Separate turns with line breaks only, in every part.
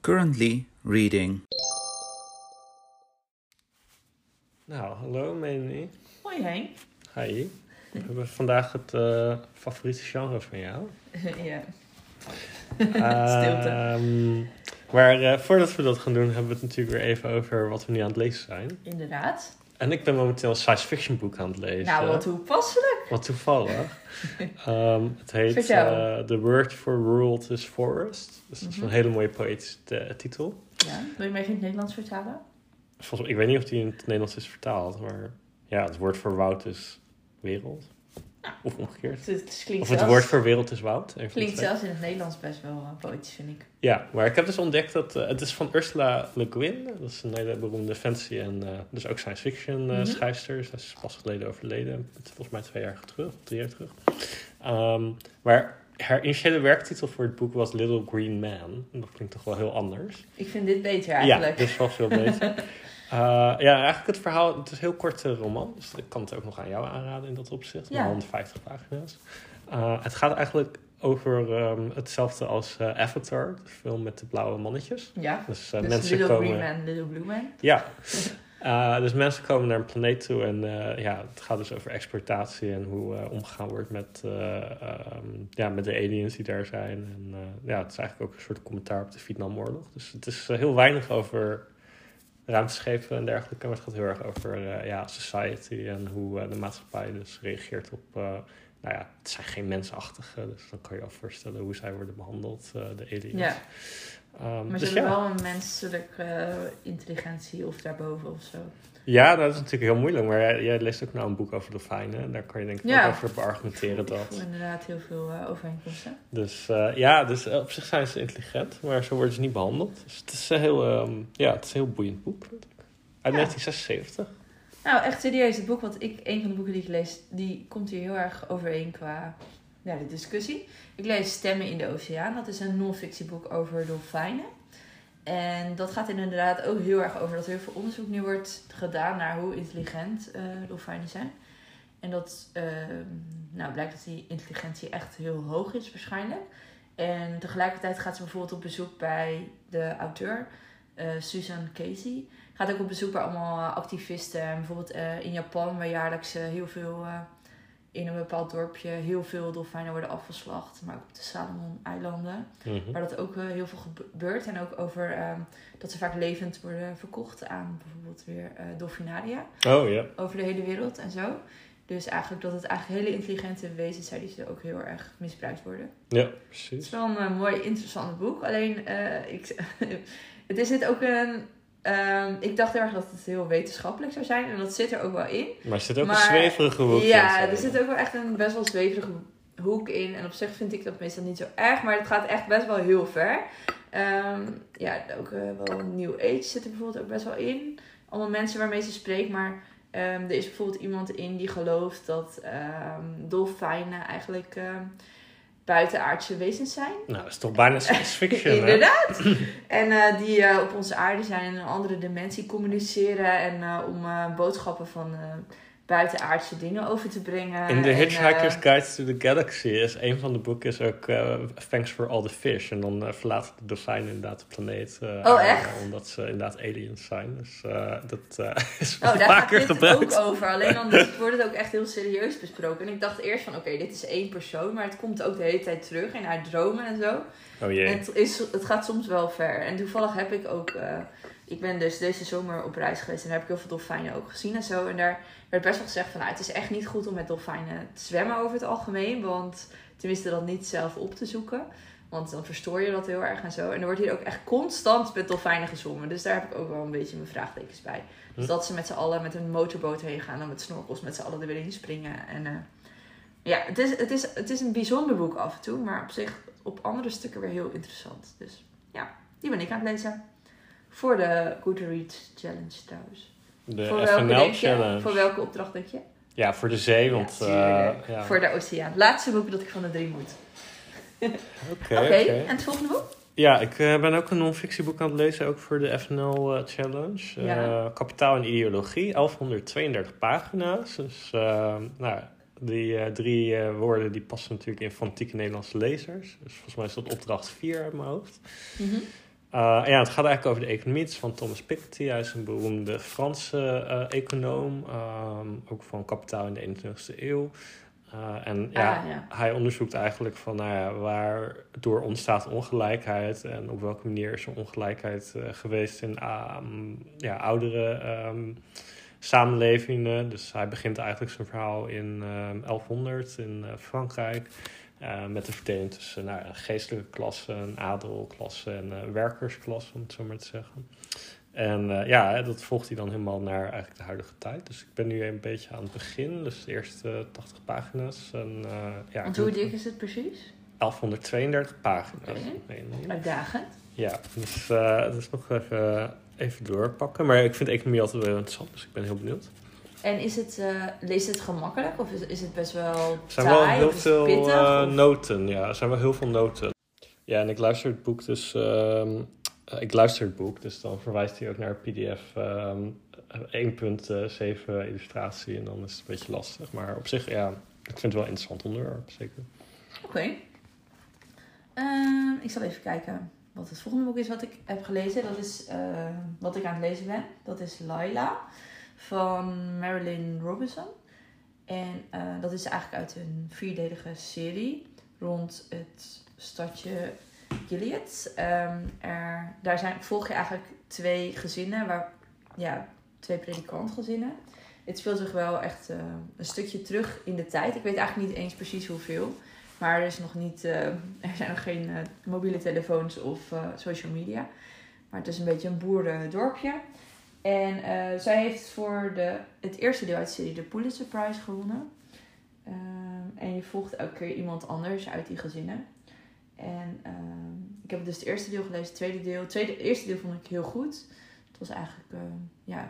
Currently reading.
Nou, hallo Melanie.
Hoi Henk.
Hi. We hebben vandaag het eh, favoriete genre van jou.
ja.
Stilte. Ehm, maar eh, voordat we dat gaan doen, hebben we het natuurlijk weer even over wat we nu aan het lezen zijn.
Inderdaad.
En ik ben momenteel een science fiction boek aan het lezen.
Nou, wat toepasselijk.
Wat toevallig. Ehm, het heet eh, The Word for World is Forest. Dus dat is
Mhm.
een hele mooie poëtische eh, titel.
Ja. Wil je mij in het Nederlands vertalen?
Volgens, ik weet niet of die in het Nederlands is vertaald, maar ja, het woord voor woud is wereld. Of omgekeerd.
Het,
Of het
zelfs,
woord voor wereld is woud.
klinkt zelfs in het Nederlands best wel uh, poëtisch, vind ik.
Ja, maar ik heb dus ontdekt dat eh, het is van Ursula Le Guin. Dat is een hele beroemde fantasy en eh, dus ook science fiction eh,
Mhm.
schrijfster. Zij is pas geleden overleden, volgens mij twee jaar terug, drie jaar terug. Ehm, maar haar initiële werktitel voor het boek was Little Green Man. Dat klinkt toch wel heel anders.
Ik vind dit beter eigenlijk.
Ja, dus wel veel beter. Eh, ja, eigenlijk het verhaal, het is een heel korte roman. Dus ik kan het ook nog aan jou aanraden in dat opzicht.
Ja.
Maar 150 pagina's. Eh, het gaat eigenlijk over ehm, hetzelfde als eh, Avatar, de film met de blauwe mannetjes.
Ja.
Dus,
Dus
mensen
Little
komen...
Green Man, Little Blue Man.
Ja. Dus mensen komen naar een planeet toe en ja, het gaat dus over exploitatie en hoe omgegaan wordt met, eh, ehm, ja, met de aliens die daar zijn. En ja, het is eigenlijk ook een soort commentaar op de Vietnamoorlog. Dus het is heel weinig over ruimteschepen en dergelijke, maar het gaat heel erg over eh, ja, society en hoe eh, de maatschappij dus reageert op... eh, nou ja, het zijn geen mensachtige, dus dan kan je al voorstellen hoe zij worden behandeld, eh, de aliens. Ehm,
Maar ze
dus
hebben
ja.
wel een menselijke eh, intelligentie of daarboven of zo.
Ja, dat is natuurlijk heel moeilijk. Maar jij, jij leest ook nou een boek over dolfijnen. En daar kan je denk ik
Ja.
ook over beargumenteren dat.
inderdaad heel veel eh, overeenkomsten.
Dus eh, ja, dus op zich zijn ze intelligent. Maar zo worden ze niet behandeld. Dus het is een heel, ehm, ja, het is een heel boeiend boek. Uit
Ja.
1976.
Nou, echt serieus. Het boek wat ik, een van de boeken die ik lees, die komt hier heel erg overeen qua ja, de discussie. Ik lees Stemmen in de Oceaan. Dat is een non-fictieboek over dolfijnen. En dat gaat inderdaad ook heel erg over dat er heel veel onderzoek nu wordt gedaan naar hoe intelligent eh, dolfijnen zijn. En dat eh, nou, blijkt dat die intelligentie echt heel hoog is waarschijnlijk. En tegelijkertijd gaat ze bijvoorbeeld op bezoek bij de auteur, eh, Susan Casey. Gaat ook op bezoek bij allemaal activisten. En bijvoorbeeld eh, in Japan, waar jaarlijks heel veel in een bepaald dorpje heel veel dolfijnen worden afgeslacht. Maar ook op de Salomon-eilanden.
Mhm.
Waar dat ook eh, heel veel gebeurt. En ook over ehm, dat ze vaak levend worden verkocht aan bijvoorbeeld weer eh dolfinaria.
Oh ja.
Over de hele wereld en zo. Dus eigenlijk dat het eigenlijk hele intelligente wezens zijn die ze ook heel erg misbruikt worden.
Ja,
Het
precies.
is wel een eh, mooi, interessant boek. Alleen, ik, het is dit ook een... ehm, ik dacht heel erg dat het heel wetenschappelijk zou zijn. En dat zit er ook wel in.
Maar er zit ook
Maar-
een zweverige hoek in.
Ja, er zit ook wel echt een best wel zweverige hoek in. En op zich vind ik dat meestal niet zo erg. Maar het gaat echt best wel heel ver. Ehm, ja, ook eh, wel New Age zit er bijvoorbeeld ook best wel in. Allemaal mensen waarmee ze spreekt. Maar ehm, er is bijvoorbeeld iemand in die gelooft dat dolfijnen eigenlijk buitenaardse wezens zijn.
Nou, dat is toch bijna science fiction, hè?
Inderdaad. en eh, die eh, op onze aarde zijn en in een andere dimensie communiceren. En eh, om boodschappen van buitenaardse dingen over te brengen.
In The Hitchhiker's
eh,
Guide to the Galaxy is een van de boeken is ook eh, Thanks for all the fish. En dan eh, verlaten de dolfijnen inderdaad de planeet.
Oh, echt?
omdat ze inderdaad aliens zijn. Dus dat is
Oh, daar gaat dit ook over. Alleen dan wordt het ook echt heel serieus besproken. En ik dacht eerst van, oké, dit is één persoon. Maar het komt ook de hele tijd terug in haar dromen en zo.
Oh jee.
En het, is, het gaat soms wel ver. En toevallig heb ik ook... ik ben dus deze zomer op reis geweest. En daar heb ik heel veel dolfijnen ook gezien en zo. En daar werd best wel gezegd van... Nou, het is echt niet goed om met dolfijnen te zwemmen over het algemeen. Want tenminste dat niet zelf op te zoeken. Want dan verstoor je dat heel erg en zo. En er wordt hier ook echt constant met dolfijnen gezwommen. Dus daar heb ik ook wel een beetje mijn vraagtekens bij. Dus
Hm.
dat ze met z'n allen met een motorboot heen gaan. En met snorkels met z'n allen er weer in springen. En eh, ja, het is, het, is, het is een bijzonder boek af en toe. Maar op zich op andere stukken weer heel interessant. Dus ja, die ben ik aan het lezen. Voor de Goodreads Challenge trouwens.
De
voor, welke je?
Challenge.
voor welke opdracht denk je?
Ja, voor de zee, want...
Ja,
eh, ja.
Voor de Oceaan. Laatste boek dat ik van de drie moet.
Oké,
Oké,
oké.
en het volgende boek?
Ja, ik eh, ben ook een non-fictieboek aan het lezen, ook voor de FNL eh, Challenge.
Ja.
Kapitaal en ideologie, 1132 pagina's. Dus nou, die drie woorden die passen natuurlijk in fanatieke Nederlandse lezers. Dus volgens mij is dat opdracht 4 uit mijn hoofd.
Mhm.
Uh, ja, het gaat eigenlijk over de economie. Het is van Thomas Piketty. Hij is een beroemde Franse uh, econoom. Um, ook van kapitaal in de 21e eeuw. Uh, en ja,
Ah, ja.
hij onderzoekt eigenlijk van nou ja, waar door ontstaat ongelijkheid en op welke manier is er ongelijkheid geweest in um, ja, oudere um, samenlevingen. Dus hij begint eigenlijk zijn verhaal in 1100 in Frankrijk. Uh, met de verdeling tussen nou, een geestelijke klasse, een adelklasse en een werkersklasse, om het zo maar te zeggen. En uh, ja, dat volgt hij dan helemaal naar eigenlijk de huidige tijd. Dus ik ben nu een beetje aan het begin, dus de eerste 80 pagina's. En, ja,
Want hoe dik is het precies?
1132 pagina's.
Okay. Uitdagend.
Ja, dus dat is nog even, even doorpakken. Maar ik vind economie altijd wel interessant, dus ik ben heel benieuwd.
En is het, uh, leest het gemakkelijk of is, is het best wel
Er zijn wel heel
is
veel
pittig,
uh,
of-
noten, ja. Er zijn wel heel veel noten. Ja, en ik luister het boek dus... ehm, eh, ik luister het boek, dus dan verwijst hij ook naar pdf ehm 1.7 illustratie. En dan is het een beetje lastig. Maar op zich, ja, ik vind het wel een interessant onderwerp, zeker.
Oké. Ehm, ik zal even kijken wat het volgende boek is wat ik heb gelezen. Dat is eh, wat ik aan het lezen ben. Dat is Laila van Marilyn Robinson. En eh, dat is eigenlijk uit een vierdelige serie rond het stadje Gilead. Ehm, er, daar zijn, volg je eigenlijk twee gezinnen, waar, ja, twee predikantgezinnen. Het speelt zich wel echt eh, een stukje terug in de tijd. Ik weet eigenlijk niet eens precies hoeveel. Maar er, is nog niet, eh, er zijn nog geen mobiele telefoons of social media. Maar het is een beetje een boerendorpje. En eh, zij heeft voor de, het eerste deel uit de serie de Pulitzer Prize gewonnen. Ehm, en je volgt elke keer iemand anders uit die gezinnen. En ehm, ik heb dus het eerste deel gelezen, het tweede deel. Het tweede, eerste deel vond ik heel goed. Het was eigenlijk ehm, ja,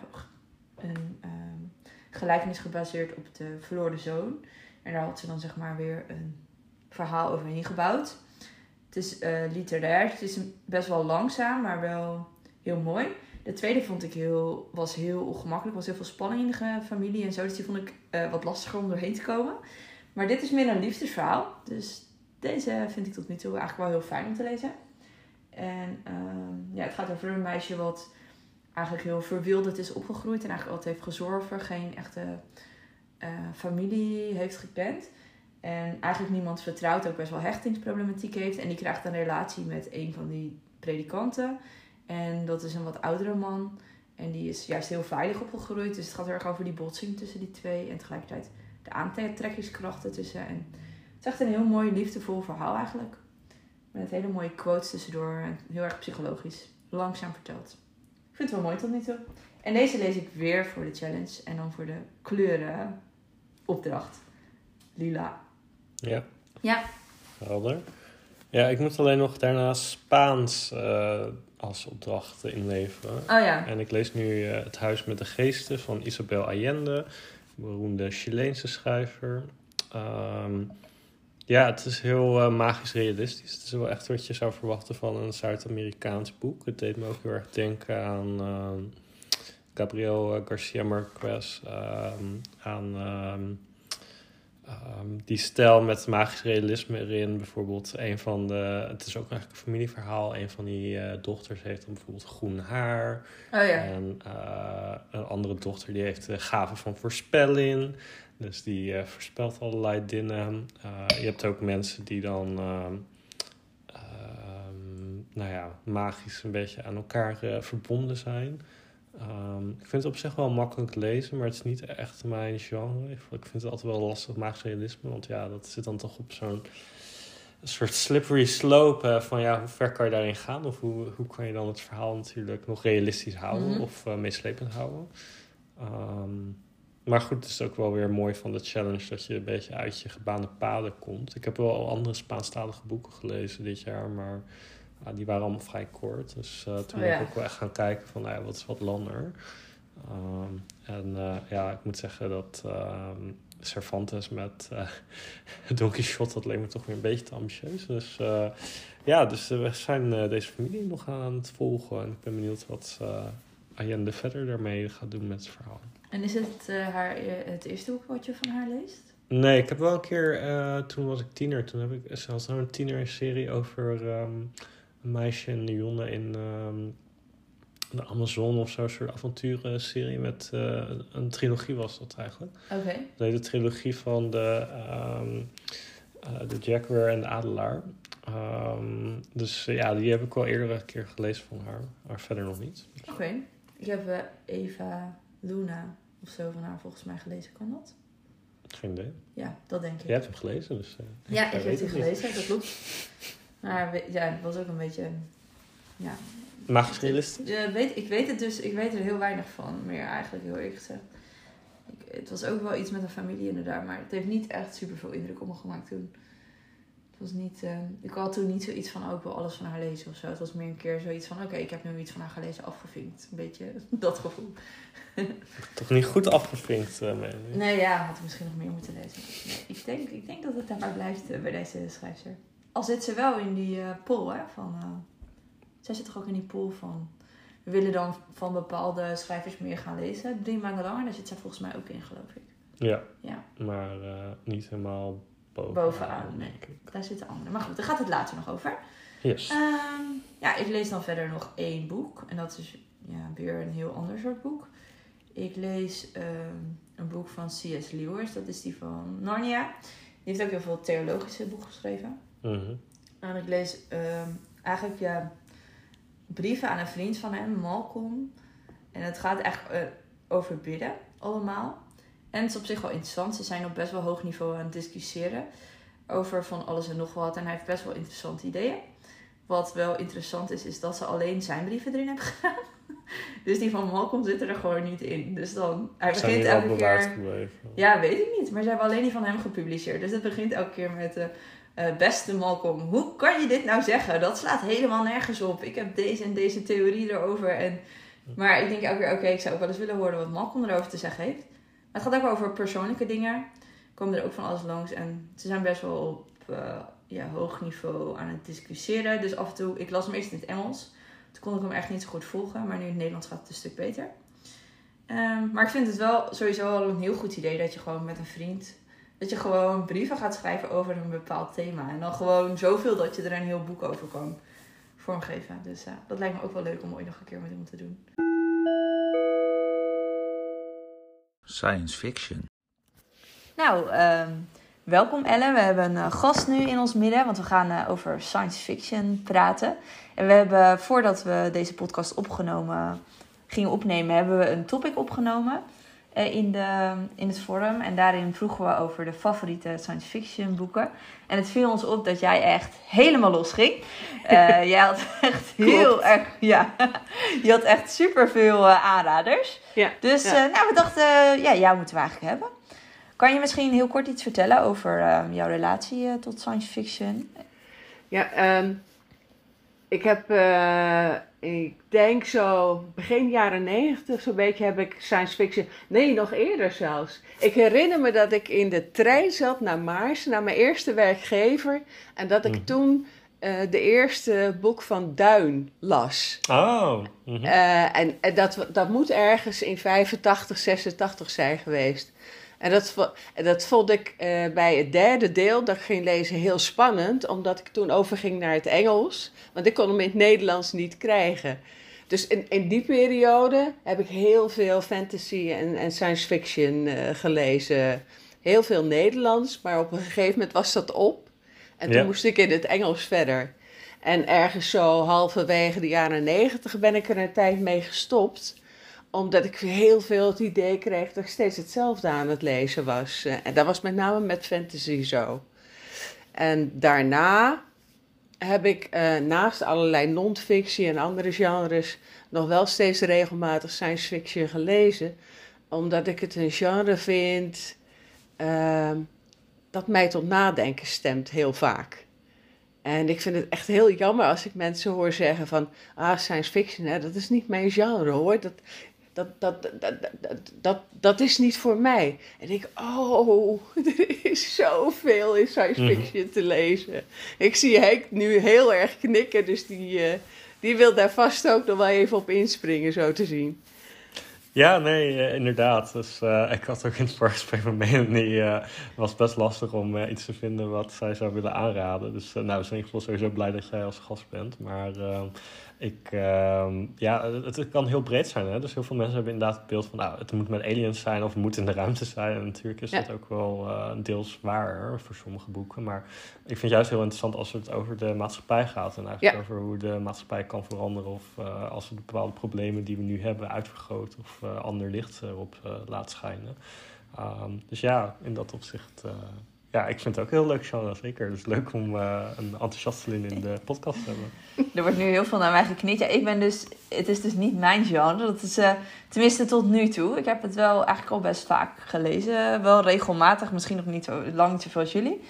een gelijkenis gebaseerd op de verloren zoon. En daar had ze dan zeg maar weer een verhaal overheen gebouwd. Het is eh, literair, het is best wel langzaam, maar wel heel mooi. De tweede vond ik heel, was heel ongemakkelijk. Was heel veel spanning in de familie en zo. Dus die vond ik eh, wat lastiger om doorheen te komen. Maar dit is meer een liefdesverhaal. Dus deze vind ik tot nu toe eigenlijk wel heel fijn om te lezen. En ehm, ja, het gaat over een meisje wat eigenlijk heel verwilderd is opgegroeid. En eigenlijk altijd heeft gezorgd. Geen echte eh, familie heeft gekend. En eigenlijk niemand vertrouwt. Ook best wel hechtingsproblematiek heeft. En die krijgt een relatie met een van die predikanten. En dat is een wat oudere man. En die is juist heel veilig opgegroeid. Dus het gaat heel erg over die botsing tussen die twee. En tegelijkertijd de aantrekkingskrachten tussen. En het is echt een heel mooi, liefdevol verhaal eigenlijk. Met hele mooie quotes tussendoor. En heel erg psychologisch. Langzaam verteld. Ik vind het wel mooi tot nu toe. En deze lees ik weer voor de challenge. En dan voor de kleuren opdracht. Lila.
Ja.
Ja.
Helder. Ja, ik moet alleen nog daarna Spaans eh, als opdracht inleveren.
Oh ja.
En ik lees nu eh, Het Huis met de Geesten van Isabel Allende, beroemde Chileense schrijver. Ehm, ja, het is heel eh, magisch realistisch. Het is wel echt wat je zou verwachten van een Zuid-Amerikaans boek. Het deed me ook heel erg denken aan ehm, Gabriel eh, Garcia Marquez, ehm, aan ehm, die stijl met magisch realisme erin. Bijvoorbeeld een van de, het is ook eigenlijk een familieverhaal. Een van die eh, dochters heeft dan bijvoorbeeld groen haar.
Oh ja.
En eh, een andere dochter die heeft de gave van voorspelling. Dus die eh, voorspelt allerlei dingen. Eh, je hebt ook mensen die dan, ehm, ehm, nou ja, magisch een beetje aan elkaar eh, verbonden zijn. Ehm, ik vind het op zich wel makkelijk lezen, maar het is niet echt mijn genre. Ik vind het altijd wel lastig, magisch realisme. Want ja, dat zit dan toch op zo'n soort slippery slope. van ja, hoe ver kan je daarin gaan? Of hoe, hoe kan je dan het verhaal natuurlijk nog realistisch houden
Mhm.
of eh, meeslepend houden? Ehm, maar goed, het is ook wel weer mooi van de challenge dat je een beetje uit je gebaande paden komt. Ik heb wel al andere Spaanstalige boeken gelezen dit jaar, maar ah, die waren allemaal vrij kort. Dus eh, toen
Oh,
ben
ja.
ik ook wel echt gaan kijken van, nou ja, wat is wat langer? Ehm, en eh, ja, ik moet zeggen dat ehm, Cervantes met eh Don Quixote, dat leek me toch weer een beetje te ambitieus. Dus ja, dus we zijn deze familie nog aan het volgen. En ik ben benieuwd wat Allende verder daarmee gaat doen met het verhaal.
En is het haar, het eerste boek wat je van haar leest?
Nee, ik heb wel een keer, toen was ik tiener, toen heb ik zelfs nog een tienerserie over ehm, een meisje in Jonne in ehm, de Amazon of zo, een soort avonturenserie met eh, een trilogie was dat eigenlijk.
Oké.
Heet de trilogie van de, ehm, eh, de Jaguar en de Adelaar. Ehm, dus eh, ja, die heb ik wel eerder een keer gelezen van haar, maar verder nog niet.
Oké. Ik heb Eva Luna of zo van haar volgens mij gelezen. Kan dat?
Geen idee.
Ja, dat denk ik.
Jij hebt hem gelezen, dus...
Ja, ik heb
niet.
gelezen, dat klopt. Maar ja, het was ook een beetje. Ja,
Magisch
weet, ik weet het dus, ik weet er heel weinig van, meer eigenlijk heel eerlijk gezegd. Ik, het was ook wel iets met een familie inderdaad, maar het heeft niet echt super veel indruk op me gemaakt toen. Het was niet, eh, ik had toen niet zoiets van, oh ik wil alles van haar lezen of zo. Het was meer een keer zoiets van, oké, ik heb nu iets van haar gelezen, afgevinkt. Een beetje dat gevoel.
Toch niet goed afgevinkt, Melanie?
Nee, ja, had ik misschien nog meer moeten lezen. Nee, ik, denk, ik denk dat het daarbij blijft eh, bij deze schrijfster. Al zit ze wel in die eh poll, hè, van... eh, zij zit toch ook in die pool van... We willen dan van bepaalde schrijvers meer gaan lezen. Drie maanden lang. En daar zit zij volgens mij ook in, geloof ik.
Ja,
Ja,
maar eh, niet helemaal bovenaan,
Bovenaan, nee. daar zitten anderen. Maar goed, daar gaat het later nog over.
Yes.
Ehm, ja, ik lees dan verder nog één boek. En dat is ja, weer een heel ander soort boek. Ik lees ehm, een boek van C.S. Lewis. Dat is die van Narnia. Die heeft ook heel veel theologische boeken geschreven.
Mhm.
En ik lees ehm, eigenlijk ja, brieven aan een vriend van hem, Malcolm. En het gaat echt eh, over bidden, allemaal. En het is op zich wel interessant. Ze zijn op best wel hoog niveau aan het discussiëren over van alles en nog wat. En hij heeft best wel interessante ideeën. Wat wel interessant is, is dat ze alleen zijn brieven erin hebben gedaan. Dus die van Malcolm zitten er gewoon niet in. Dus dan, hij
Zijn
begint elke keer...
gebleven?
Ja, weet ik niet. Maar ze hebben alleen die van hem gepubliceerd. Dus het begint elke keer met... eh, eh, beste Malcolm, hoe kan je dit nou zeggen? Dat slaat helemaal nergens op. Ik heb deze en deze theorie erover. En... Maar ik denk elke keer, oké, ik zou ook wel eens willen horen wat Malcolm erover te zeggen heeft. Het gaat ook wel over persoonlijke dingen. Komen er ook van alles langs. En ze zijn best wel op eh, ja, hoog niveau aan het discussiëren. Dus af en toe, ik las hem eerst in het Engels. Toen kon ik hem echt niet zo goed volgen. Maar nu in het Nederlands gaat het een stuk beter. Ehm, maar ik vind het wel sowieso wel een heel goed idee dat je gewoon met een vriend dat je gewoon brieven gaat schrijven over een bepaald thema. En dan gewoon zoveel dat je er een heel boek over kan vormgeven. Dus ja, dat lijkt me ook wel leuk om ooit nog een keer met hem te doen.
Science fiction.
Nou, ehm, welkom Ellen. We hebben een eh, gast nu in ons midden, want we gaan eh, over science fiction praten. En we hebben, voordat we deze podcast opgenomen, gingen opnemen, hebben we een topic opgenomen in, de, in het forum. En daarin vroegen we over de favoriete science fiction boeken. En het viel ons op dat jij echt helemaal los ging. Eh, jij had echt heel
Klopt.
erg, ja, je had echt superveel eh aanraders.
Ja,
Dus
ja.
eh, nou, we dachten, eh, ja, jou moeten we eigenlijk hebben. Kan je misschien heel kort iets vertellen over eh, jouw relatie eh, tot science fiction?
Ja, ehm, ik heb, eh, ik denk zo begin jaren negentig zo'n beetje heb ik science fiction, nee nog eerder zelfs. Ik herinner me dat ik in de trein zat naar Maars, naar mijn eerste werkgever. En dat ik
Mhm.
toen eh, de eerste boek van Duin las.
Oh. mhm.
Eh, en en dat, dat moet ergens in 85, 86 zijn geweest. En dat, dat vond ik eh, bij het derde deel dat ik ging lezen heel spannend, omdat ik toen overging naar het Engels. Want ik kon hem in het Nederlands niet krijgen. Dus in, in die periode heb ik heel veel fantasy en, en science fiction eh, gelezen. Heel veel Nederlands, maar op een gegeven moment was dat op. En toen
Ja.
moest ik in het Engels verder. En ergens zo halverwege de jaren negentig ben ik er een tijd mee gestopt. Omdat ik heel veel het idee kreeg dat ik steeds hetzelfde aan het lezen was. Eh, En dat was met name met fantasy zo. En daarna heb ik eh, naast allerlei non-fictie en andere genres nog wel steeds regelmatig science fiction gelezen. Omdat ik het een genre vind ehm, dat mij tot nadenken stemt heel vaak. En ik vind het echt heel jammer als ik mensen hoor zeggen van... Ah, science fiction, hè, dat is niet mijn genre hoor. Dat, dat, dat, dat, dat, dat, is niet voor mij. En ik, oh, er is zoveel in science
Mhm.
fiction te lezen. Ik zie Henk nu heel erg knikken, dus die, eh, die wil daar vast ook nog wel even op inspringen, zo te zien.
Ja, nee, uh, inderdaad. Dus uh, ik had ook in het voorgesprek met Melanie, uh, was best lastig om iets te vinden wat zij zou willen aanraden. Dus nou, we zijn in ieder geval sowieso blij dat jij als gast bent. Maar ik, ehm, ja, het, het, kan heel breed zijn. Hè? Dus heel veel mensen hebben inderdaad het beeld van, nou, het moet met aliens zijn of het moet in de ruimte zijn. En natuurlijk is dat ook wel deels waar voor sommige boeken. Maar ik vind het juist heel interessant als het over de maatschappij gaat. En eigenlijk over hoe de maatschappij kan veranderen. Of als we bepaalde problemen die we nu hebben uitvergroot of uh, ander licht erop laat schijnen. Um, dus ja, in dat opzicht ja, ik vind het ook heel leuk, genre, zeker. Dus leuk om uh, een enthousiastelin in de podcast te hebben.
Er wordt nu heel veel naar mij gekniet. Ja, ik ben dus, het is dus niet mijn genre. Dat is, tenminste tot nu toe. Ik heb het wel eigenlijk al best vaak gelezen. Wel regelmatig, misschien nog niet zo lang zoveel als jullie.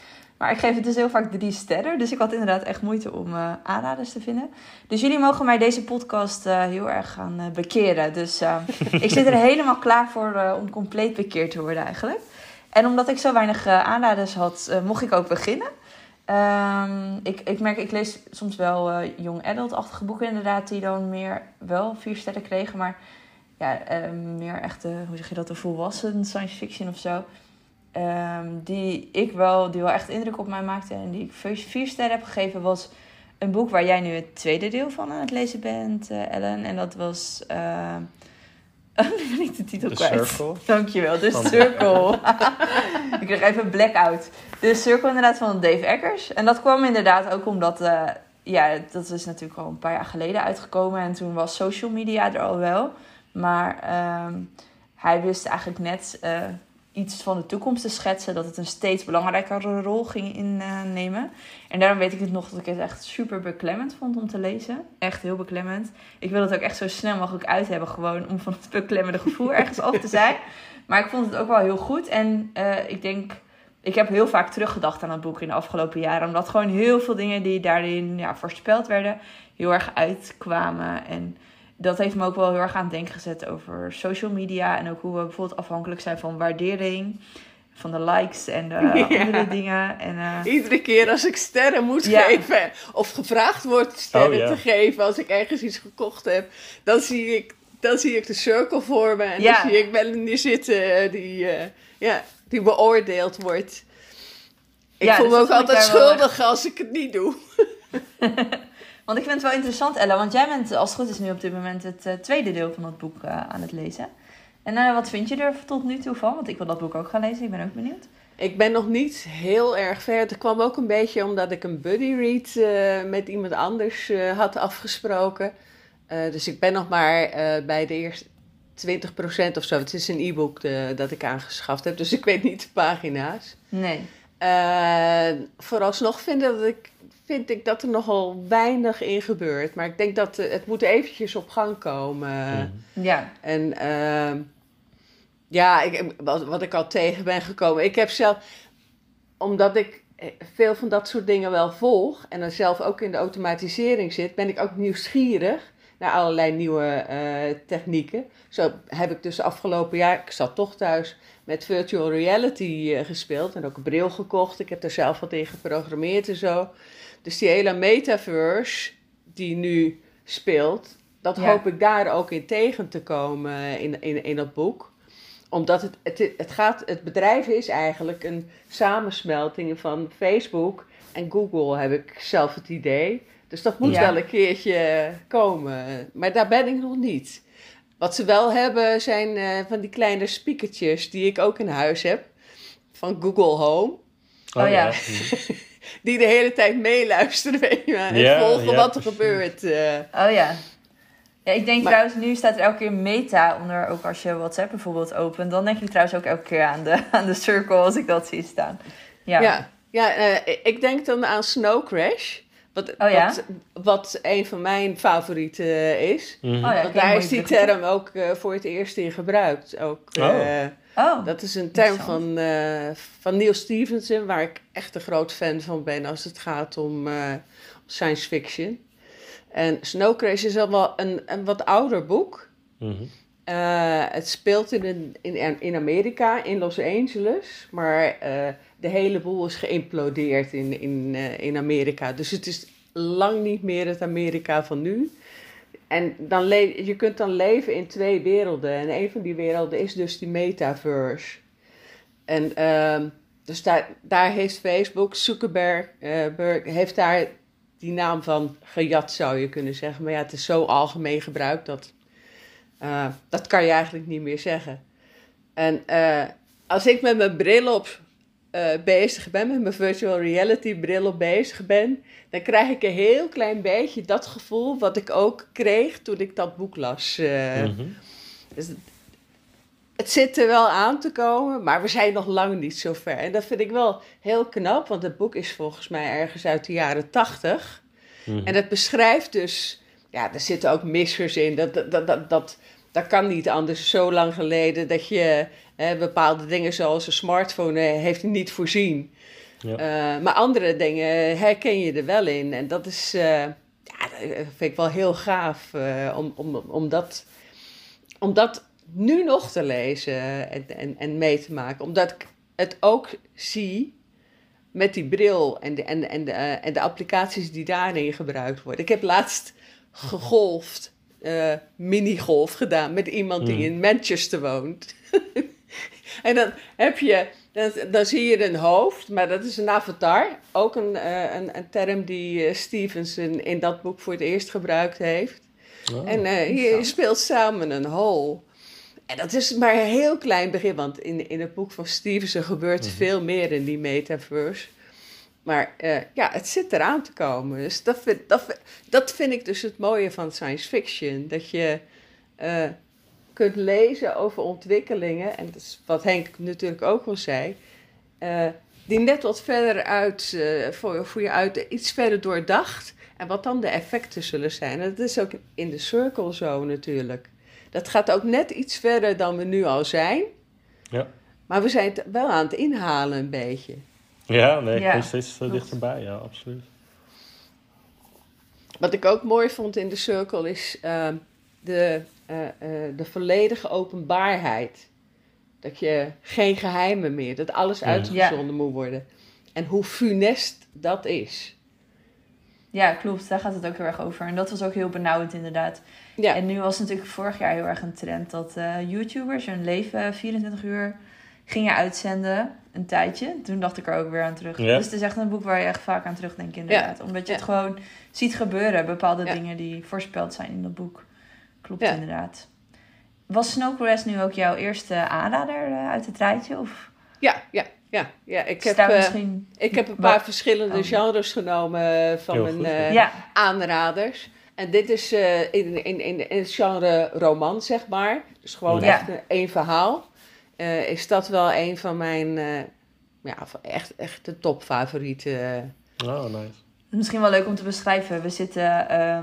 Maar ik geef het dus heel vaak drie sterren. Dus ik had inderdaad echt moeite om uh, aanraders te vinden. Dus jullie mogen mij deze podcast heel erg gaan bekeren. Dus ik zit er helemaal klaar voor om compleet bekeerd te worden eigenlijk. En omdat ik zo weinig aanraders had, mocht ik ook beginnen. Um, ik, ik merk, ik lees soms wel young adult-achtige boeken inderdaad, die dan meer wel vier sterren kregen. Maar ja, meer echte, hoe zeg je dat, de volwassen science fiction of zo. Um, die ik wel, die wel echt indruk op mij maakte en die ik vier sterren heb gegeven, was een boek waar jij nu het tweede deel van aan het lezen bent, Ellen. En dat was Oh, niet de titel
The
kwijt.
Circle.
Dankjewel, The Circle. ik kreeg even een blackout. The Circle inderdaad van Dave Eggers. En dat kwam inderdaad ook omdat... Uh, ja, dat is natuurlijk al een paar jaar geleden uitgekomen. En toen was social media er al wel. Maar um, hij wist eigenlijk net... Uh, iets van de toekomst te schetsen, dat het een steeds belangrijkere rol ging innemen. En daarom weet ik het nog dat ik het echt super beklemmend vond om te lezen. Echt heel beklemmend. Ik wil het ook echt zo snel mogelijk uit hebben, gewoon om van het beklemmende gevoel ergens af te zijn. Maar ik vond het ook wel heel goed. En uh, ik denk, ik heb heel vaak teruggedacht aan het boek in de afgelopen jaren. Omdat gewoon heel veel dingen die daarin ja, voorspeld werden, heel erg uitkwamen. En dat heeft me ook wel heel erg aan het denken gezet over social media. En ook hoe we bijvoorbeeld afhankelijk zijn van waardering. Van de likes en de ja. andere dingen. En, uh...
Iedere keer als ik sterren moet ja. geven. Of gevraagd wordt sterren oh, ja. te geven. Als ik ergens iets gekocht heb. Dan zie ik, dan zie ik de cirkel voor me. En dan zie ik Melanie zitten die, uh, ja, die beoordeeld wordt. Ik voel dus me ook altijd schuldig als ik het niet doe.
Want ik vind het wel interessant, Ella, want jij bent als het goed is nu op dit moment het uh, tweede deel van dat boek uh, aan het lezen. En uh, wat vind je er tot nu toe van? Want ik wil dat boek ook gaan lezen, ik ben ook benieuwd.
Ik ben nog niet heel erg ver. Het kwam ook een beetje omdat ik een buddy read met iemand anders had afgesproken. dus ik ben nog maar bij de eerste 20% of zo. Het is een e-book dat ik aangeschaft heb, dus ik weet niet de pagina's.
Nee.
vooralsnog vind ik dat ik vind ik dat er nogal weinig in gebeurt. Maar ik denk dat uh, het moet eventjes op gang komen.
Mm. Ja.
En uh, ja, ik, wat, wat ik al tegen ben gekomen. Ik heb zelf, omdat ik eh, veel van dat soort dingen wel volg en dan zelf ook in de automatisering zit, ben ik ook nieuwsgierig naar allerlei nieuwe uh, technieken. Zo heb ik dus afgelopen jaar, ik zat toch thuis, met virtual reality uh, gespeeld en ook een bril gekocht. Ik heb er zelf wat in geprogrammeerd en zo. Dus die hele metaverse die nu speelt, dat ja. hoop ik daar ook in tegen te komen in, in, in dat boek. Omdat het, het, het, gaat, het bedrijf is eigenlijk een samensmelting van Facebook en Google, heb ik zelf het idee. Dus dat moet ja. wel een keertje komen. Maar daar ben ik nog niet. Wat ze wel hebben zijn uh, van die kleine speakertjes die ik ook in huis heb. Van Google Home.
Oh, oh ja.
die de hele tijd meeluisteren weet je en ja, volgen ja, wat er gebeurt. Uh.
Oh ja. Ja, ik denk maar, trouwens, nu staat er elke keer meta onder, ook als je WhatsApp bijvoorbeeld opent. Dan denk ik trouwens ook elke keer aan de, aan de circle als ik dat zie staan. Ja,
ja, ja uh, ik denk dan aan Snow Crash. Wat,
oh, ja?
wat, wat, een van mijn favorieten is.
Mm -hmm. oh, ja,
Want daar is die term ook uh, voor het eerst in gebruikt. Ook,
oh. Oh,
dat is een term van, uh, van Neil Stevenson, waar ik echt een groot fan van ben als het gaat om uh, science fiction. En Snow Crash is al wel een, een wat ouder boek.
Mm -hmm.
uh, het speelt in, een, in, in Amerika, in Los Angeles, maar de hele boel is geïmplodeerd in, in, in Amerika. Dus het is lang niet meer het Amerika van nu. En dan le je kunt dan leven in twee werelden. En een van die werelden is dus die metaverse. En ehm, dus daar, daar heeft Facebook, Zuckerberg, eh, heeft daar die naam van gejat, zou je kunnen zeggen. Maar ja, het is zo algemeen gebruikt dat eh, dat kan je eigenlijk niet meer zeggen. En eh, als ik met mijn bril op eh, bezig ben, met mijn virtual reality bril op bezig ben, dan krijg ik een heel klein beetje dat gevoel wat ik ook kreeg toen ik dat boek las.
Mhm.
dus het, het zit er wel aan te komen, maar we zijn nog lang niet zo ver. En dat vind ik wel heel knap, want het boek is volgens mij ergens uit de jaren tachtig.
Mhm.
En het beschrijft dus, ja, er zitten ook missers in. Dat, dat, dat, dat, dat, kan niet anders. Zo lang geleden dat je hè, bepaalde dingen zoals een smartphone eh, heeft niet voorzien.
Ja.
Eh, maar andere dingen herken je er wel in. En dat is, eh, ja, dat vind ik wel heel gaaf om, om, om, dat, om dat nu nog te lezen en, en, en mee te maken. Omdat ik het ook zie met die bril en de, en, en, de, en de applicaties die daarin gebruikt worden. Ik heb laatst gegolfd, eh minigolf gedaan met iemand die
Hmm.
in Manchester woont. en dan heb je, dan, dan zie je een hoofd, maar dat is een avatar. Ook een, eh, een, een term die eh, Stevenson in dat boek voor het eerst gebruikt heeft.
Oh.
En je speelt samen een hol. En dat is maar een heel klein begin, want in, in het boek van Stevenson gebeurt
Mhm.
veel meer in die metaverse. Maar eh, ja, het zit eraan te komen. Dus dat vind, dat, vind- dat vind ik dus het mooie van science fiction. Dat je eh, kunt lezen over ontwikkelingen, en dat is wat Henk natuurlijk ook al zei, eh, die net wat verder uit, voor, voor je uit, iets verder doordacht. En wat dan de effecten zullen zijn. En dat is ook in de circle zo natuurlijk. Dat gaat ook net iets verder dan we nu al zijn.
Ja.
Maar we zijn het wel aan het inhalen een beetje.
Ja, nee, ik
Ja,
steeds
klopt.
dichterbij, ja, absoluut.
Wat ik ook mooi vond in de circle is ehm, de, eh, eh, de volledige openbaarheid. Dat je geen geheimen meer, dat alles
Ja.
uitgezonden moet worden. En hoe funest dat is.
Ja, klopt. Daar gaat het ook heel erg over. En dat was ook heel benauwend inderdaad.
Ja,
En nu was natuurlijk vorig jaar heel erg een trend dat eh, YouTubers hun leven 24 uur gingen uitzenden. Een tijdje. Toen dacht ik er ook weer aan terug.
Ja.
Dus het is echt een boek waar je echt vaak aan terugdenkt inderdaad. Omdat je
Ja.
het gewoon ziet gebeuren. Bepaalde
Ja.
dingen die voorspeld zijn in dat boek. Klopt
Ja.
inderdaad. Was Snowcrest nu ook jouw eerste aanrader eh, uit het rijtje? Of
ja, ja, ja. ja ik, heb, eh,
misschien...
ik heb een paar
Wat-
verschillende
Oh.
genres genomen eh, van
Heel
mijn
goed,
eh,
Ja,
aanraders. En dit is eh, in, in, in, in het genre roman, zeg maar. Dus gewoon
Ja.
echt een, één verhaal. Eh, is dat wel een van mijn eh, ja, echt, echt de topfavorieten.
Oh, nice.
Misschien wel leuk om te beschrijven. We zitten, eh,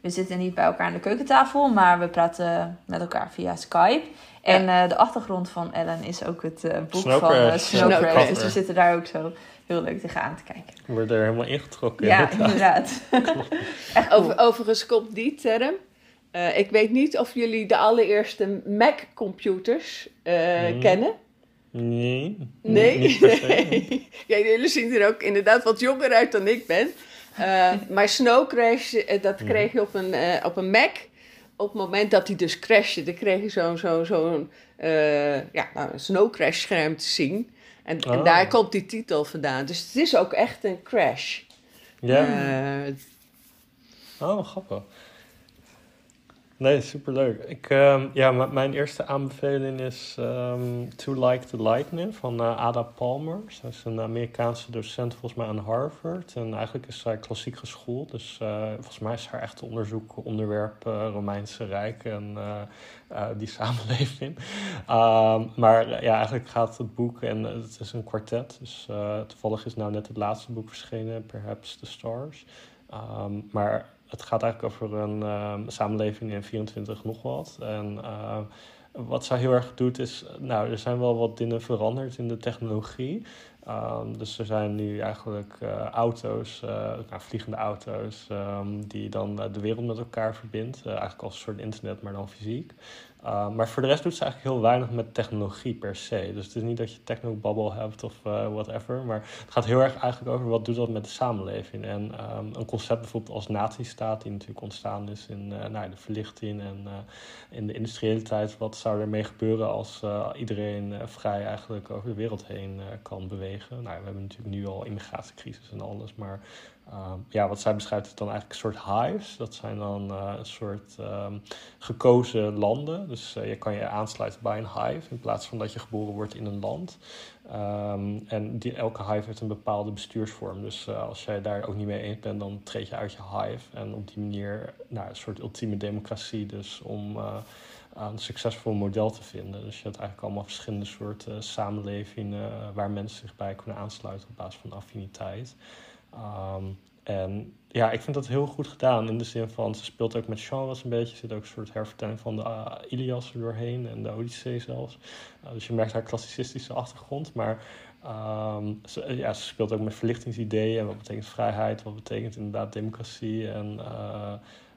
we zitten niet bij elkaar aan de keukentafel, maar we praten met elkaar via Skype. En eh, de achtergrond van Ellen is ook het eh, boek
Snow
van eh,
Crash.
Snow
Snow
Crash.
Crash.
Dus we zitten daar ook zo heel leuk tegenaan te kijken.
Ik word er helemaal ingetrokken.
Ja,
inderdaad.
inderdaad. Echt cool.
Over, overigens komt die term. Eh, ik weet niet of jullie de allereerste Mac-computers eh,
Hmm.
kennen.
Nee.
Nee? Ja, jullie zien er ook inderdaad wat jonger uit dan ik ben. Eh, maar Snow Crash, dat
Ja.
kreeg je op een, op een Mac. Op het moment dat hij dus crashte, dan kreeg je zo'n zo, zo'n eh, ja, nou, een Snow Crash scherm te zien. En, en
Oh.
daar komt die titel vandaan. Dus het is ook echt een crash.
Ja. Oh, grappig. Nee, superleuk. Ik, ehm, ja, mijn eerste aanbeveling is ehm, To Like the Lightning van eh, Ada Palmer. Zij is een Amerikaanse docent volgens mij aan Harvard. En eigenlijk is zij klassiek geschoold. Dus eh, volgens mij is haar echte onderzoek onderwerp eh, Romeinse Rijk en die samenleving. Ehm, maar ja, eigenlijk gaat het boek, en het is een kwartet. Dus toevallig is nou net het laatste boek verschenen, Perhaps the Stars. Maar het gaat eigenlijk over een ehm, samenleving in 24 nog wat. En ehm, wat zij heel erg doet is, nou, er zijn wel wat dingen veranderd in de technologie. Ehm, dus er zijn nu eigenlijk eh, auto's, eh, nou, vliegende auto's, die dan eh, de wereld met elkaar verbindt. Eigenlijk als een soort internet, maar dan fysiek. Uh, maar voor de rest doet ze eigenlijk heel weinig met technologie per se. Dus het is niet dat je technobubble hebt of uh, whatever. Maar het gaat heel erg eigenlijk over wat doet dat met de samenleving. En um, een concept bijvoorbeeld als nazistaat, die natuurlijk ontstaan is in uh, nou, de verlichting en in de industriële tijd. Wat zou er mee gebeuren als iedereen vrij eigenlijk over de wereld heen kan bewegen? Nou, we hebben natuurlijk nu al immigratiecrisis en alles, maar Ehm, ja, wat zij beschrijft is dan eigenlijk een soort hives. Dat zijn dan uh, een soort um, gekozen landen. Dus uh, je kan je aansluiten bij een hive in plaats van dat je geboren wordt in een land. Um, en die, elke hive heeft een bepaalde bestuursvorm. Dus uh, als jij daar ook niet mee eens bent, dan treed je uit je hive. En op die manier nou, een soort ultieme democratie dus om een succesvol model te vinden. Dus je hebt eigenlijk allemaal verschillende soorten samenlevingen waar mensen zich bij kunnen aansluiten op basis van affiniteit. Um, en ja, ik vind dat heel goed gedaan in de zin van ze speelt ook met genres een beetje. Er zit ook een soort hervertelling van de uh, Ilias er doorheen en de Odyssee zelfs. Uh, dus je merkt haar klassicistische achtergrond. Maar um, ze, ja, ze speelt ook met verlichtingsideeën. En wat betekent vrijheid? Wat betekent inderdaad democratie? En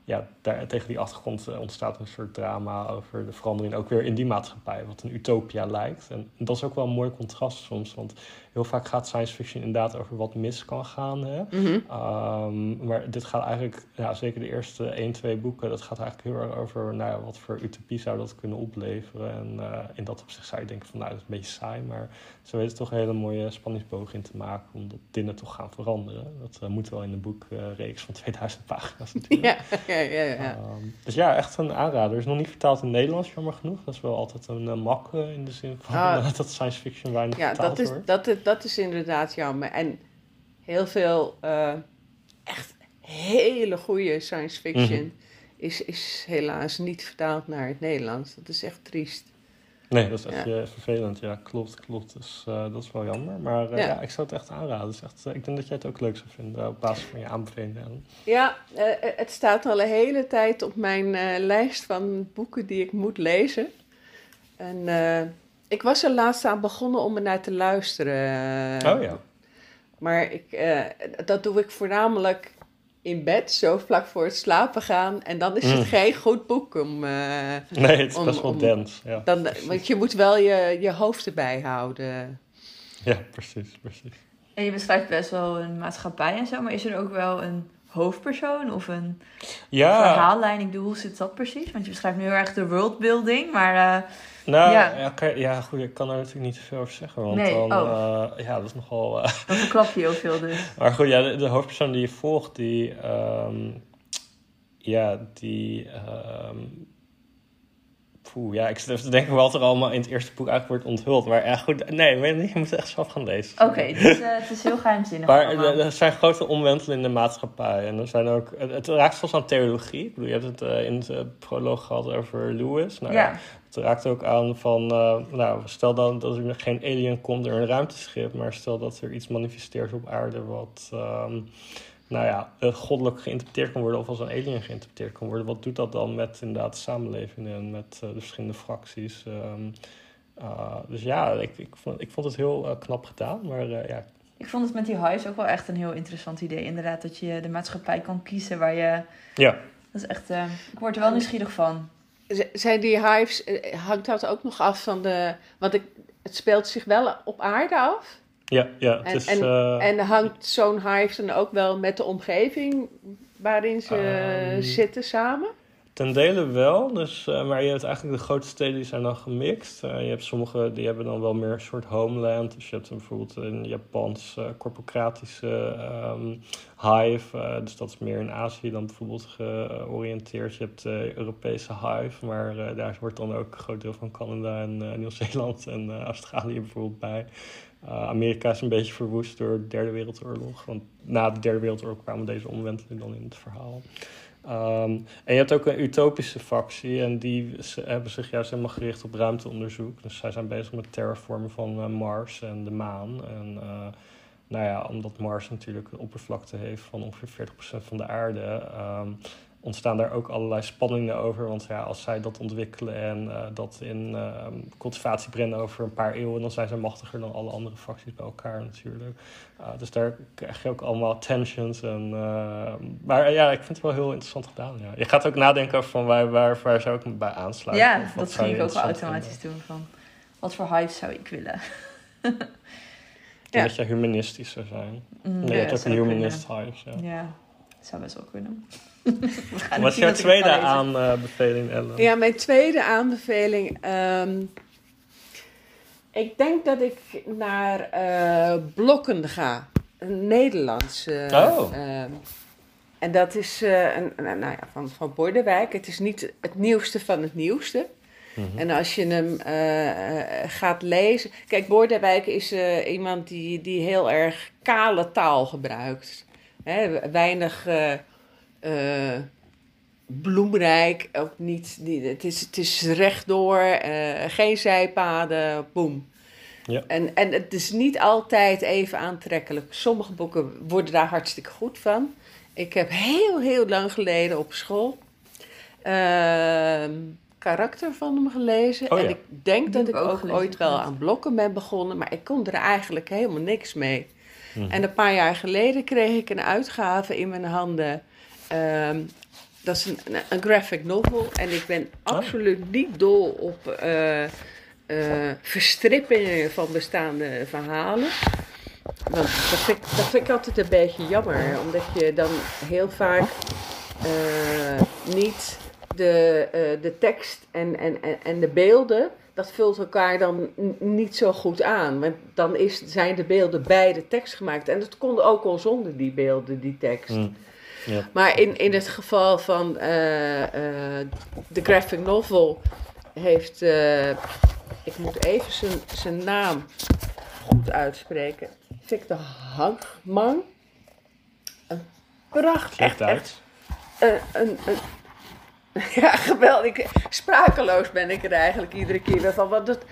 ja, daar, tegen die achtergrond eh, ontstaat een soort drama over de verandering ook weer in die maatschappij, wat een utopia lijkt. En, dat is ook wel een mooi contrast soms, want heel vaak gaat science fiction inderdaad over wat mis kan gaan. Hè?
Mhm.
um, maar dit gaat eigenlijk, ja, zeker de eerste één, twee boeken, dat gaat eigenlijk heel erg over nou wat voor utopie zou dat kunnen opleveren. En uh, in dat opzicht zou je denken van nou, dat is een beetje saai, maar ze weten toch een hele mooie spanningsboog in te maken, omdat dingen toch gaan veranderen. Dat uh, moet wel in een boekreeks van 2000 pagina's natuurlijk.
Ja, ja, ja. ja.
Um, dus ja, echt een aanrader. Is nog niet vertaald in Nederlands, jammer genoeg. Dat is wel altijd een uh, mak uh, in de zin van ah, dat science fiction weinig
ja,
vertaald
dat is,
wordt.
Dat is, dat is inderdaad jammer. En heel veel uh, echt hele goede science fiction mm -hmm. is, is helaas niet vertaald naar het Nederlands. Dat is echt triest.
Nee, dat is echt ja. vervelend. Ja, klopt, klopt. Dus uh, dat is wel jammer. Maar uh, ja. ja. ik zou het echt aanraden. Dus echt, uh, ik denk dat jij het ook leuk zou vinden op basis van je aanbevelingen.
Ja, het staat al een hele tijd op mijn lijst van boeken die ik moet lezen. En ik was er laatst aan begonnen om er naar te luisteren.
oh ja.
Maar ik, dat doe ik voornamelijk in bed, zo vlak voor het slapen gaan. En dan is het mm. geen goed boek om... Uh,
nee, het is om, best wel dens. Ja,
dan, want je moet wel je, je hoofd erbij houden.
Ja, precies, precies.
En je beschrijft best wel een maatschappij en zo, maar is er ook wel een hoofdpersoon of een
ja.
verhaallijn? Ik bedoel, hoe zit dat precies? Want je beschrijft nu heel erg de worldbuilding, maar... Uh,
nou, ja. Ja, goed, ik kan er natuurlijk niet te veel over zeggen, want
nee,
dan,
oh.
uh, ja, dat is nogal... Uh,
dan verklap je heel veel dus.
Maar goed, ja, de, de hoofdpersoon die je volgt, die, um, ja, die, um, poeh, ja, ik zit even te denken wat er allemaal in het eerste boek eigenlijk wordt onthuld. Maar ja, goed, nee, je moet echt zelf gaan lezen.
Oké, okay, dus uh, het is heel geheimzinnig.
maar er, er zijn grote omwentelingen in de maatschappij. En er zijn ook, het, het raakt zelfs aan theologie. Ik bedoel, je hebt het uh, in de proloog gehad over Lewis. Nou,
ja.
Het raakt ook aan van, uh, nou, stel dan dat er geen alien komt, er een ruimteschip. Maar stel dat er iets manifesteert op aarde wat... Um, nou ja, goddelijk geïnterpreteerd kan worden of als een alien geïnterpreteerd kan worden. Wat doet dat dan met inderdaad de samenleving en met uh, de verschillende fracties? Um, uh, dus ja, ik, ik, vond, ik vond het heel knap gedaan, maar ja.
Ik vond het met die huis ook wel echt een heel interessant idee. Inderdaad, dat je de maatschappij kan kiezen waar je...
Ja.
Dat is echt... ik word er wel nieuwsgierig van.
Zijn die hives, hangt dat ook nog af van de... Want ik, het speelt zich wel op aarde af?
Ja, ja. Het
en,
is,
en,
uh,
en hangt zo'n hive dan ook wel met de omgeving waarin ze um, zitten samen?
Ten dele wel, dus, uh, maar je hebt eigenlijk de grote steden die zijn dan gemixt. Uh, je hebt sommige die hebben dan wel meer een soort homeland. Dus je hebt bijvoorbeeld een Japans um, hive. dus dat is meer in Azië dan bijvoorbeeld georiënteerd. Je hebt de Europese hive, maar daar wordt dan ook een groot deel van Canada en Nieuw-Zeeland en Australië bijvoorbeeld bij. Uh, Amerika is een beetje verwoest door de Derde Wereldoorlog. Want na de Derde Wereldoorlog kwamen deze omwentelingen dan in het verhaal. Um, en je hebt ook een utopische factie en die hebben zich juist helemaal gericht op ruimteonderzoek. Dus zij zijn bezig met terraformen van uh, Mars en de maan. En uh, nou ja, omdat Mars natuurlijk een oppervlakte heeft van ongeveer 40% van de aarde, um, ontstaan daar ook allerlei spanningen over. Want ja, als zij dat ontwikkelen en uh, dat in uh, cultivatie brengen over een paar eeuwen, dan zijn ze machtiger dan alle andere facties bij elkaar natuurlijk. Uh, dus daar krijg je ook allemaal tensions. En, maar ja, ik vind het wel heel interessant gedaan. Ja. Je gaat ook nadenken over van waar, waar, waar zou ik me bij aansluiten.
Ja, dat ging ik ook wel automatisch doen. Van, wat voor hype zou ik willen?
ja. Dat je humanistisch zou zijn. Mm, nee, ja, je ook een humanist hype. Ja.
ja, zou best wel kunnen.
Wat is jouw tweede aanbeveling, Ellen?
Ja, mijn tweede aanbeveling. Ehm, ik denk dat ik naar uh, Blokken ga. Een Nederlands.
oh.
Ehm, en dat is uh, een, nou ja, van, van Bordewijk. Het is niet het nieuwste van het nieuwste. Mhm. En als je hem uh, gaat lezen. Kijk, Bordewijk is iemand die, die heel erg kale taal gebruikt. Hè, weinig uh, bloemrijk, ook niet, niet, het, is, het is rechtdoor, uh, geen zijpaden, boem. Ja. En, en het is niet altijd even aantrekkelijk. Sommige boeken worden daar hartstikke goed van. Ik heb heel, heel lang geleden op school uh, karakter van hem gelezen. Oh, en ik denk dat ik ook, ooit wel aan blokken ben begonnen, maar ik kon er eigenlijk helemaal niks mee. Mhm. En een paar jaar geleden kreeg ik een uitgave in mijn handen Ehm, dat is een, een, graphic novel. En ik ben oh. absoluut niet dol op uh, uh, verstrippingen van bestaande verhalen. Want dat vind, ik, dat vind ik altijd een beetje jammer. Omdat je dan heel vaak uh, niet de, de tekst en, en, en de beelden dat vult elkaar dan niet zo goed aan. Want dan is, zijn de beelden bij de tekst gemaakt. En dat kon ook al zonder die beelden, die tekst. Mm. Ja. Maar in, in het geval van uh, de graphic novel heeft, uh, ik moet even zijn, zijn naam goed uitspreken, Victor Hankman. Een prachtig.
Echt, uit.
Een, een, een, ja, geweldig. Sprakeloos ben ik er eigenlijk iedere keer van. Want het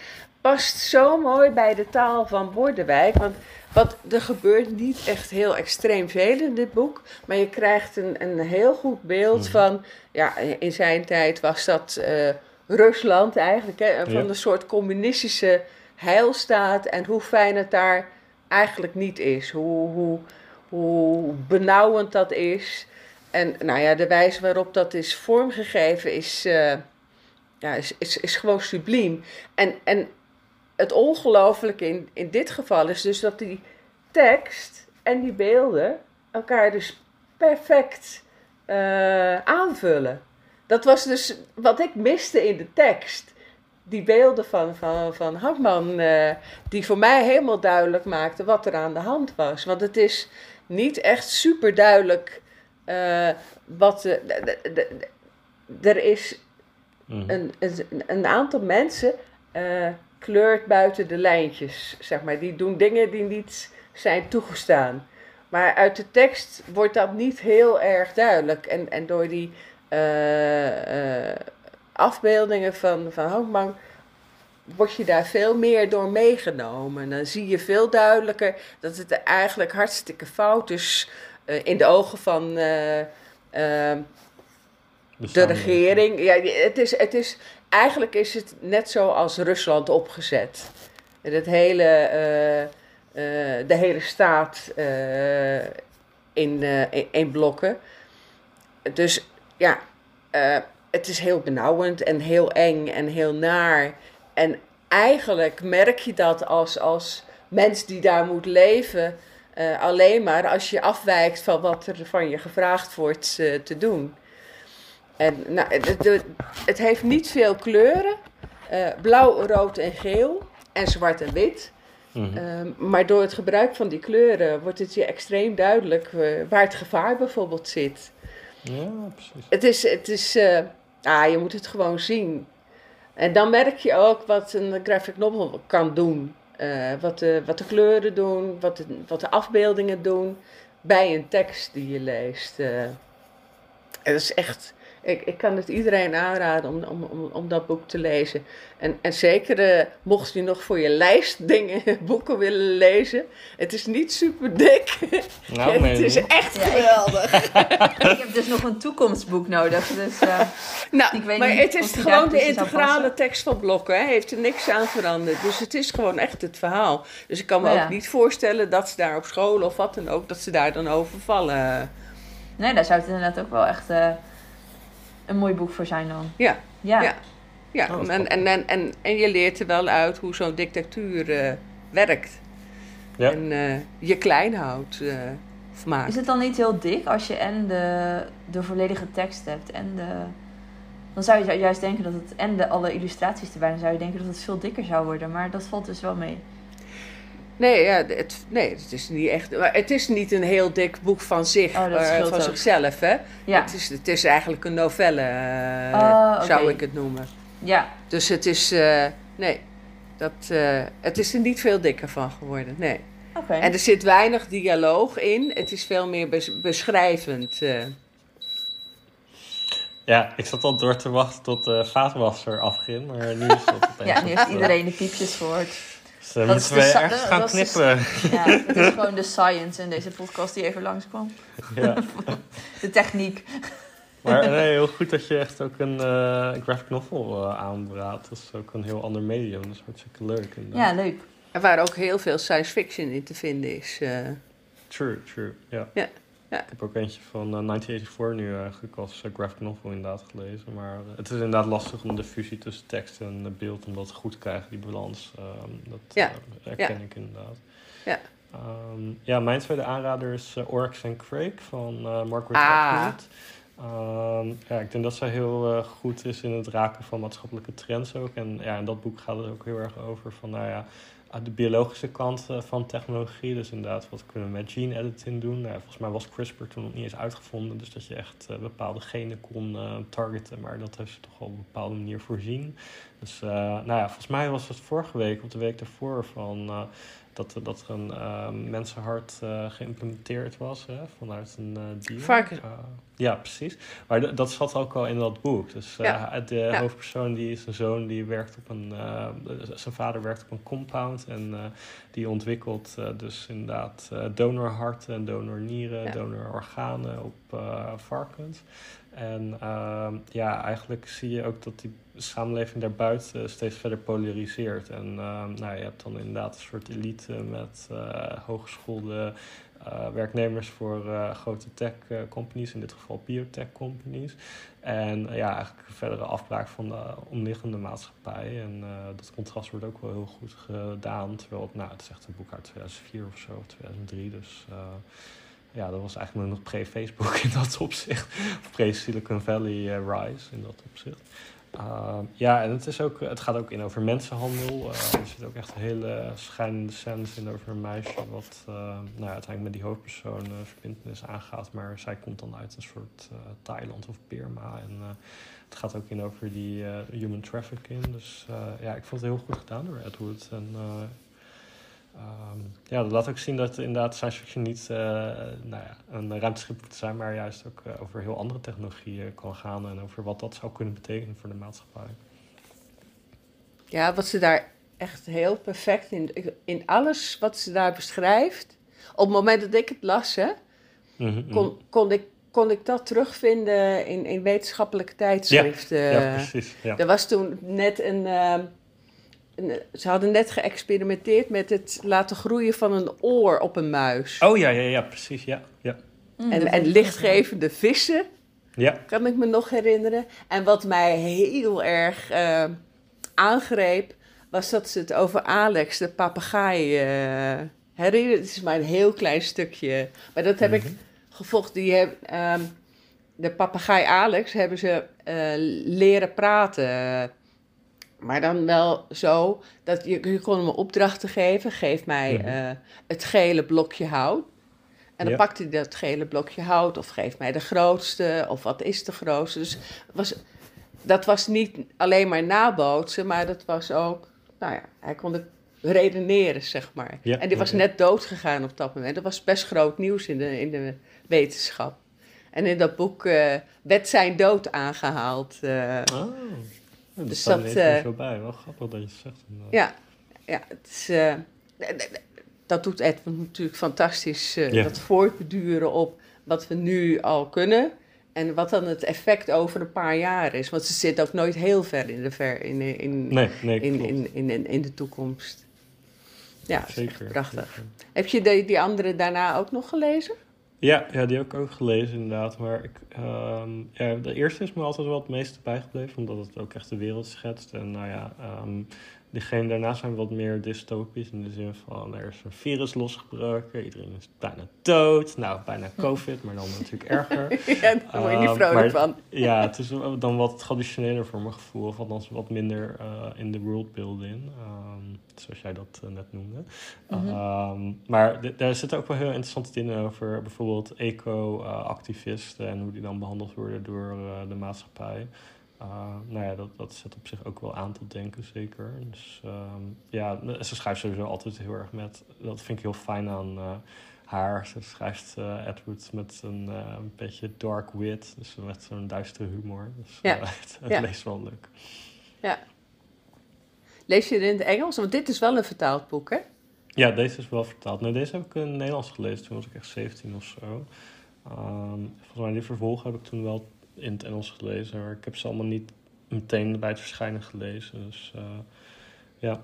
past zo mooi bij de taal van Bordewijk. Want wat, er gebeurt niet echt heel extreem veel in dit boek, maar je krijgt een, een heel goed beeld mhm. van, ja, in zijn tijd was dat uh, Rusland eigenlijk, hè, van een soort communistische heilstaat en hoe fijn het daar eigenlijk niet is, hoe, hoe, hoe benauwend dat is. En nou ja, de wijze waarop dat is vormgegeven is, uh, ja, is, is, is gewoon subliem. En, en het ongelooflijke in, in dit geval is dus dat die tekst en die beelden elkaar dus perfect uh, aanvullen. Dat was dus wat ik miste in de tekst. Die beelden van, van, van Hartman, uh, die voor mij helemaal duidelijk maakten wat er aan de hand was. Want het is niet echt super duidelijk uh, wat. De, de, de, er is mm. een, een, een, aantal mensen kleurt buiten de lijntjes, zeg maar. Die doen dingen die niet zijn toegestaan. Maar uit de tekst wordt dat niet heel erg duidelijk. En, en door die uh, uh, afbeeldingen van, van word je daar veel meer door meegenomen. Dan zie je veel duidelijker dat het eigenlijk hartstikke fout is uh, in de ogen van de regering. Ja, het is, het is eigenlijk is het net zoals Rusland opgezet. Het hele, uh, uh, de hele staat uh, in, in blokken. Dus ja, het is heel benauwend en heel eng en heel naar. En eigenlijk merk je dat als, als mens die daar moet leven, alleen maar als je afwijkt van wat er van je gevraagd wordt te doen. En nou, het, het heeft niet veel kleuren. Uh, blauw, rood en geel. En zwart en wit. Mm maar door het gebruik van die kleuren wordt het je extreem duidelijk uh, waar het gevaar bijvoorbeeld zit.
Ja, precies.
Het is, het is uh, ah, je moet het gewoon zien. En dan merk je ook wat een graphic novel kan doen. wat, de, wat de kleuren doen, wat de, wat de afbeeldingen doen bij een tekst die je leest. het is echt Ik, ik kan het iedereen aanraden om, om, om, om dat boek te lezen. En, en zeker eh, mocht je nog voor je lijst dingen, boeken willen lezen. Het is niet super dik.
Nou,
het is echt geweldig.
ik heb dus nog een toekomstboek nodig. Dus eh,
Nou,
Ik weet
maar
niet
het is gewoon de integrale tekst van Blokken. Hij heeft er niks aan veranderd. Dus het is gewoon echt het verhaal. Dus ik kan me
Nou
ook
ja.
niet voorstellen dat ze daar op school of wat dan ook, dat ze daar dan over vallen.
nee, daar zou het inderdaad ook wel echt eh, een mooi boek voor zijn dan.
Ja,
Ja.
ja. Ja,
Oh,
en, en, en, en, en je leert er wel uit hoe zo'n dictatuur eh, werkt.
Ja.
En eh, je klein houdt eh, maakt.
Is het dan niet heel dik als je en de, de volledige tekst hebt en de... Dan zou je juist denken dat het... En de, alle illustraties erbij, dan zou je denken dat het veel dikker zou worden. Maar dat valt dus wel mee.
Nee, ja, het, nee, het is niet echt. Maar het is niet een heel dik boek van zich,
Oh, dat
eh, van
ook.
zichzelf, hè?
Ja,
Het, is, het is eigenlijk een novelle, eh,
Oh,
zou ik het noemen.
ja.
Dus het is, eh, nee, dat, eh, het is er niet veel dikker van geworden, nee.
Oké.
En er zit weinig dialoog in, het is veel meer bes- beschrijvend. eh.
Ja, ik zat al door te wachten tot de vaatwasser afging, maar nu is het opeens...
Ja, nu heeft iedereen de piepjes gehoord.
Dan
Dat
moeten we
dat-
gaan
is de-
knippen.
Ja, het is gewoon de science in deze podcast die even langskwam.
Ja.
De techniek.
Maar nee, heel goed dat je echt ook een eh, graphic novel eh, aanraadt. Dat is ook een heel ander medium, dat is hartstikke leuk. inderdaad.
Ja, leuk.
En waar ook heel veel science fiction in te vinden is. eh.
True, true, ja.
Ja, ja.
Ik heb ook eentje van eh, 1984 nu eigenlijk als eh, graphic novel inderdaad gelezen. Maar eh, het is inderdaad lastig om de fusie tussen tekst en eh, beeld, om dat goed te krijgen, die balans. Ehm, dat
Ja.
eh, herken ik inderdaad.
Ja.
Ehm, ja, mijn tweede aanrader is uh, Oryx and Craig van eh, Margaret
Ah.
Atwood. Ehm, ja, ik denk dat zij heel eh, goed is in het raken van maatschappelijke trends ook. En ja, in dat boek gaat het ook heel erg over van, nou ja, de biologische kant eh, van technologie. Dus inderdaad, wat kunnen we met gene editing doen? Nou, volgens mij was CRISPR toen nog niet eens uitgevonden. Dus dat je echt eh, bepaalde genen kon eh, targeten. Maar dat heeft ze toch wel op een bepaalde manier voorzien. Dus nou ja, volgens mij was het vorige week of de week daarvoor van... dat, er- dat er een eh, mensenhart eh, geïmplementeerd was hè, vanuit een eh dier.
Varken.
Ja, precies. Maar dat zat ook al in dat boek. Dus
Ja.
de
Ja.
hoofdpersoon, die is een zoon, die werkt op een... zijn vader werkt op een compound en die ontwikkelt dus inderdaad donorharten en donornieren,
Ja.
donororganen op varkens. En ehm, ja, eigenlijk zie je ook dat die samenleving daarbuiten steeds verder polariseert. En ehm, nou, je hebt dan inderdaad een soort elite met eh hogeschoolde eh, werknemers voor eh, grote tech companies, in dit geval biotech companies. En ja, eigenlijk een verdere afbraak van de omliggende maatschappij. En dat contrast wordt ook wel heel goed gedaan. Terwijl het, nou, het is echt een boek uit 2004 of zo, of 2003. Dus ja, dat was eigenlijk nog pre-Facebook in dat opzicht. Of pre-Silicon Valley Rise in dat opzicht. Uh, ja, en het, is ook, het gaat ook in over mensenhandel. Uh, er zit ook echt een hele schijnende scènes in over een meisje... wat uh, nou ja, uiteindelijk met die hoofdpersoon uh, verbindenis aangaat. Maar zij komt dan uit een soort Thailand of Birma. En het gaat ook in over die human trafficking. Dus ja, ik vond het heel goed gedaan door. En uh, um, ja, dat laat ook zien dat inderdaad science fiction niet uh, nou ja, een ruimteschip moet zijn, maar juist ook uh, over heel andere technologieën kan gaan en over wat dat zou kunnen betekenen voor de maatschappij.
Ja, wat ze daar echt heel perfect in, in alles wat ze daar beschrijft. Op het moment dat ik het las, hè,
mm-hmm.
kon, kon, ik, kon ik dat terugvinden in, in wetenschappelijke tijdschriften.
Ja, ja precies. Ja.
Er was toen net een. Uh, ze hadden net geëxperimenteerd met het laten groeien van een oor op een muis.
Oh ja, ja, ja, precies. Ja, ja.
Mm, en, en lichtgevende vissen,
ja.
kan ik me nog herinneren. En wat mij heel erg uh, aangreep, was dat ze het over Alex, de papegaai, uh, herinneren. Het is maar een heel klein stukje. Maar dat heb ik gevolgd. Die heb, um, de papegaai Alex hebben ze uh, leren praten. Maar dan wel zo dat je, je kon hem opdrachten geven. Geef mij mm-hmm. uh, het gele blokje hout. En dan ja. pakt hij dat gele blokje hout. Of geef mij de grootste. Of wat is de grootste. Dus was, dat was niet alleen maar nabootsen. Maar dat was ook... Nou ja, hij kon het redeneren, zeg maar.
Ja,
en die was
ja,
net dood gegaan op dat moment. Dat was best groot nieuws in de, in de wetenschap. En in dat boek eh, werd zijn dood aangehaald. eh.
Oh. Ja,
Dus dat, eh,
zo bij. Wel grappig dat je het zegt.
ja, ja het is, eh, dat doet Edmund natuurlijk fantastisch. eh,
Ja.
Dat voortbeduren op wat we nu al kunnen. En wat dan het effect over een paar jaar is. Want ze zit ook nooit heel ver in de, ver, in, in,
Nee, nee,
in, in, in, in, in de toekomst. Ja,
Zeker.
prachtig.
zeker.
Heb je die, die andere daarna ook nog gelezen?
Ja, ja, die heb ik ook gelezen inderdaad. Maar ik, ehm, ja, de eerste is me altijd wel het meeste bijgebleven, omdat het ook echt de wereld schetst. En nou ja, ehm diegene daarna zijn wat meer dystopisch. In de zin van er is een virus losgebroken, iedereen is bijna dood. Nou, bijna COVID, maar dan natuurlijk erger.
ja, daar word je niet
Eh,
vrolijk
maar-
van.
Ja, het is dan wat traditioneler voor mijn gevoel. Of althans wat minder eh, in de worldbuilding. ehm, zoals jij dat eh, net noemde.
Mhm.
Ehm, maar daar zitten ook wel heel interessante dingen over. Bijvoorbeeld eco-activisten en hoe die dan behandeld worden door eh, de maatschappij. Uh, nou ja, dat, dat zet op zich ook wel aan tot denken, zeker. Dus ehm, ja, ze schrijft sowieso altijd heel erg met... Dat vind ik heel fijn aan eh, haar. Ze schrijft eh, Edward met een, eh, een beetje dark wit. Dus met zo'n duistere humor. Dus
Ja.
eh, het, het
Ja.
leest wel leuk.
Lees je het in het Engels? Want dit is wel een vertaald boek, hè?
Ja, deze is wel vertaald. Nee, deze heb ik in het Nederlands gelezen. Toen was ik echt 17 of zo. Ehm, volgens mij die vervolgen heb ik toen wel in het Engels gelezen. Maar ik heb ze allemaal niet meteen bij het verschijnen gelezen. Dus eh, ja.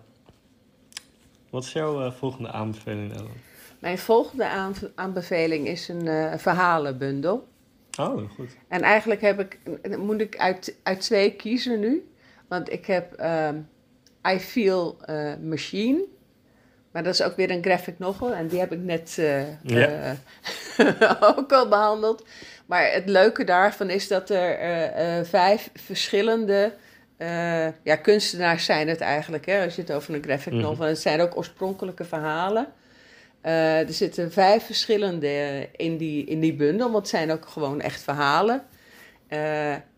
Wat is jouw eh, volgende aanbeveling, Ellen?
Mijn volgende aan- aanbeveling is een eh, verhalenbundel.
Oh, goed.
En eigenlijk heb ik, moet ik uit, uit twee kiezen nu. Want ik heb ehm, I Feel Machine. Maar dat is ook weer een graphic novel. En die heb ik net
Ja.
ook al behandeld. Maar het leuke daarvan is dat er eh, eh, vijf verschillende eh, ja, kunstenaars zijn het eigenlijk. Hè, als je het over een graphic novel... Het zijn ook oorspronkelijke verhalen. Eh, er zitten vijf verschillende in die, in die bundel, want het zijn ook gewoon echt verhalen.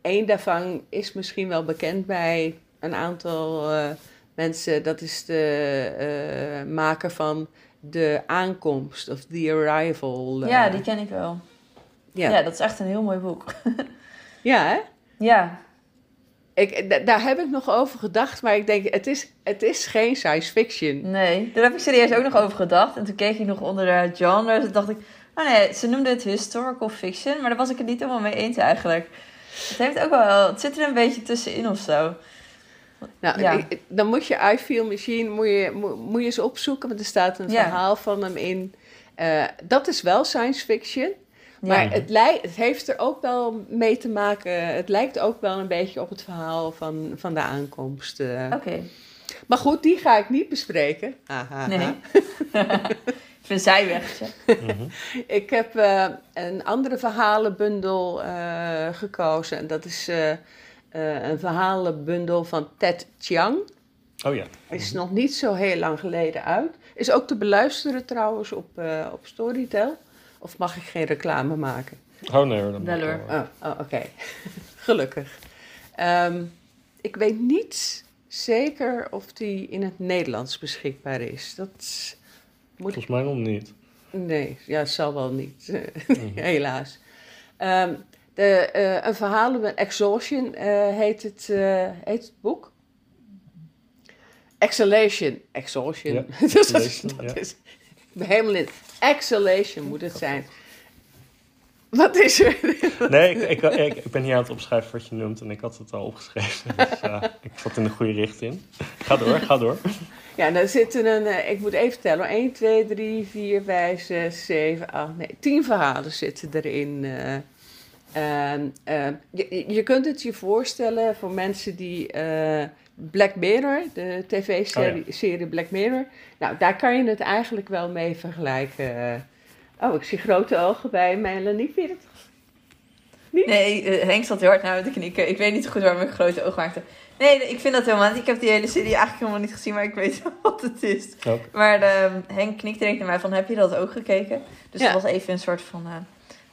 Eén daarvan is misschien wel bekend bij een aantal eh, mensen. Dat is de eh, maker van De Aankomst of The Arrival.
Ja, die ken ik wel.
Ja.
Ja. dat is echt een heel mooi boek.
Ja, hè?
Ja,
Ik, da- daar heb ik nog over gedacht, maar ik denk, het is, het is geen science fiction.
nee. Daar heb ik serieus ook nog over gedacht. En toen keek ik nog onder de genres. En dacht ik, oh nee, ze noemden het historical fiction. Maar daar was ik het niet helemaal mee eens eigenlijk. Het heeft ook wel, het zit er een beetje tussenin of zo.
Nou,
Ja.
ik- dan moet je I Feel Machine moet je, moet, moet je eens opzoeken, want er staat een
Ja.
verhaal van hem in. Eh, dat is wel science fiction,
Ja.
maar het, het heeft er ook wel mee te maken. Het lijkt ook wel een beetje op het verhaal van, van de aankomst. eh.
Oké,
Maar goed, die ga ik niet bespreken. Aha.
nee. Even een zijweggetje.
Mhm.
Ik heb eh, een andere verhalenbundel eh, gekozen. En dat is eh, eh, een verhalenbundel van Ted Chiang.
Oh ja.
Is nog niet zo heel lang geleden uit. Is ook te beluisteren trouwens op, eh, op Storytel. Of mag ik geen reclame maken?
Oh nee hoor. dat
Wel hoor.
Oh, oh, oké. Gelukkig. Ehm, ik weet niet zeker of die in het Nederlands beschikbaar is. Dat moet
Volgens mij nog niet.
Nee, ja, zal wel niet,
Mhm.
helaas. Ehm, de, eh, een verhaal met Exhaustion eh, heet, het, eh, heet het boek. Exhalation. Exhaustion.
Ja,
dat, is, dat
ja.
is helemaal in. Exhalation moet het zijn. Wat is er?
Nee, ik, ik, ik, ik ben hier aan het opschrijven wat je noemt en ik had het al opgeschreven. Dus eh, ik zat in de goede richting. Ga door, ga door.
Ja, daar zitten een, eh, ik moet even tellen. 1, 2, 3, 4, 5, 6, 7, 8, nee, 10 verhalen zitten erin. eh. Eh, je, je kunt het je voorstellen voor mensen die eh, Black Mirror, de tv-serie
Oh
serie Black Mirror, nou daar kan je het eigenlijk wel mee vergelijken. Oh, ik zie grote ogen bij Melanie. Vind je het?
Nee, eh, Henk zat heel hard naar me te knikken. Ik weet niet goed waarom ik grote oog maakte. Nee, ik vind dat helemaal niet. Ik heb die hele serie eigenlijk helemaal niet gezien, maar ik weet wel wat het is.
Ook.
Maar ehm, Henk knikte direct naar mij van, heb je dat ook gekeken? Dus
Ja.
dat was even een soort van eh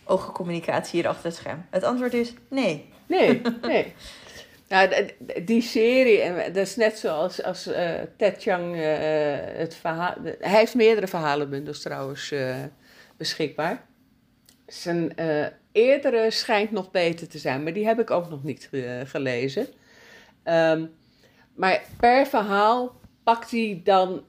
oogcommunicatie hier achter het scherm. Het antwoord is nee.
Nee, nee. Nou, die serie, dat is net zoals als, eh, Ted Chiang eh, het verhaal... hij heeft meerdere verhalenbundels trouwens eh, beschikbaar. zijn eerdere schijnt nog beter te zijn, maar die heb ik ook nog niet gelezen. Ehm, maar per verhaal pakt hij dan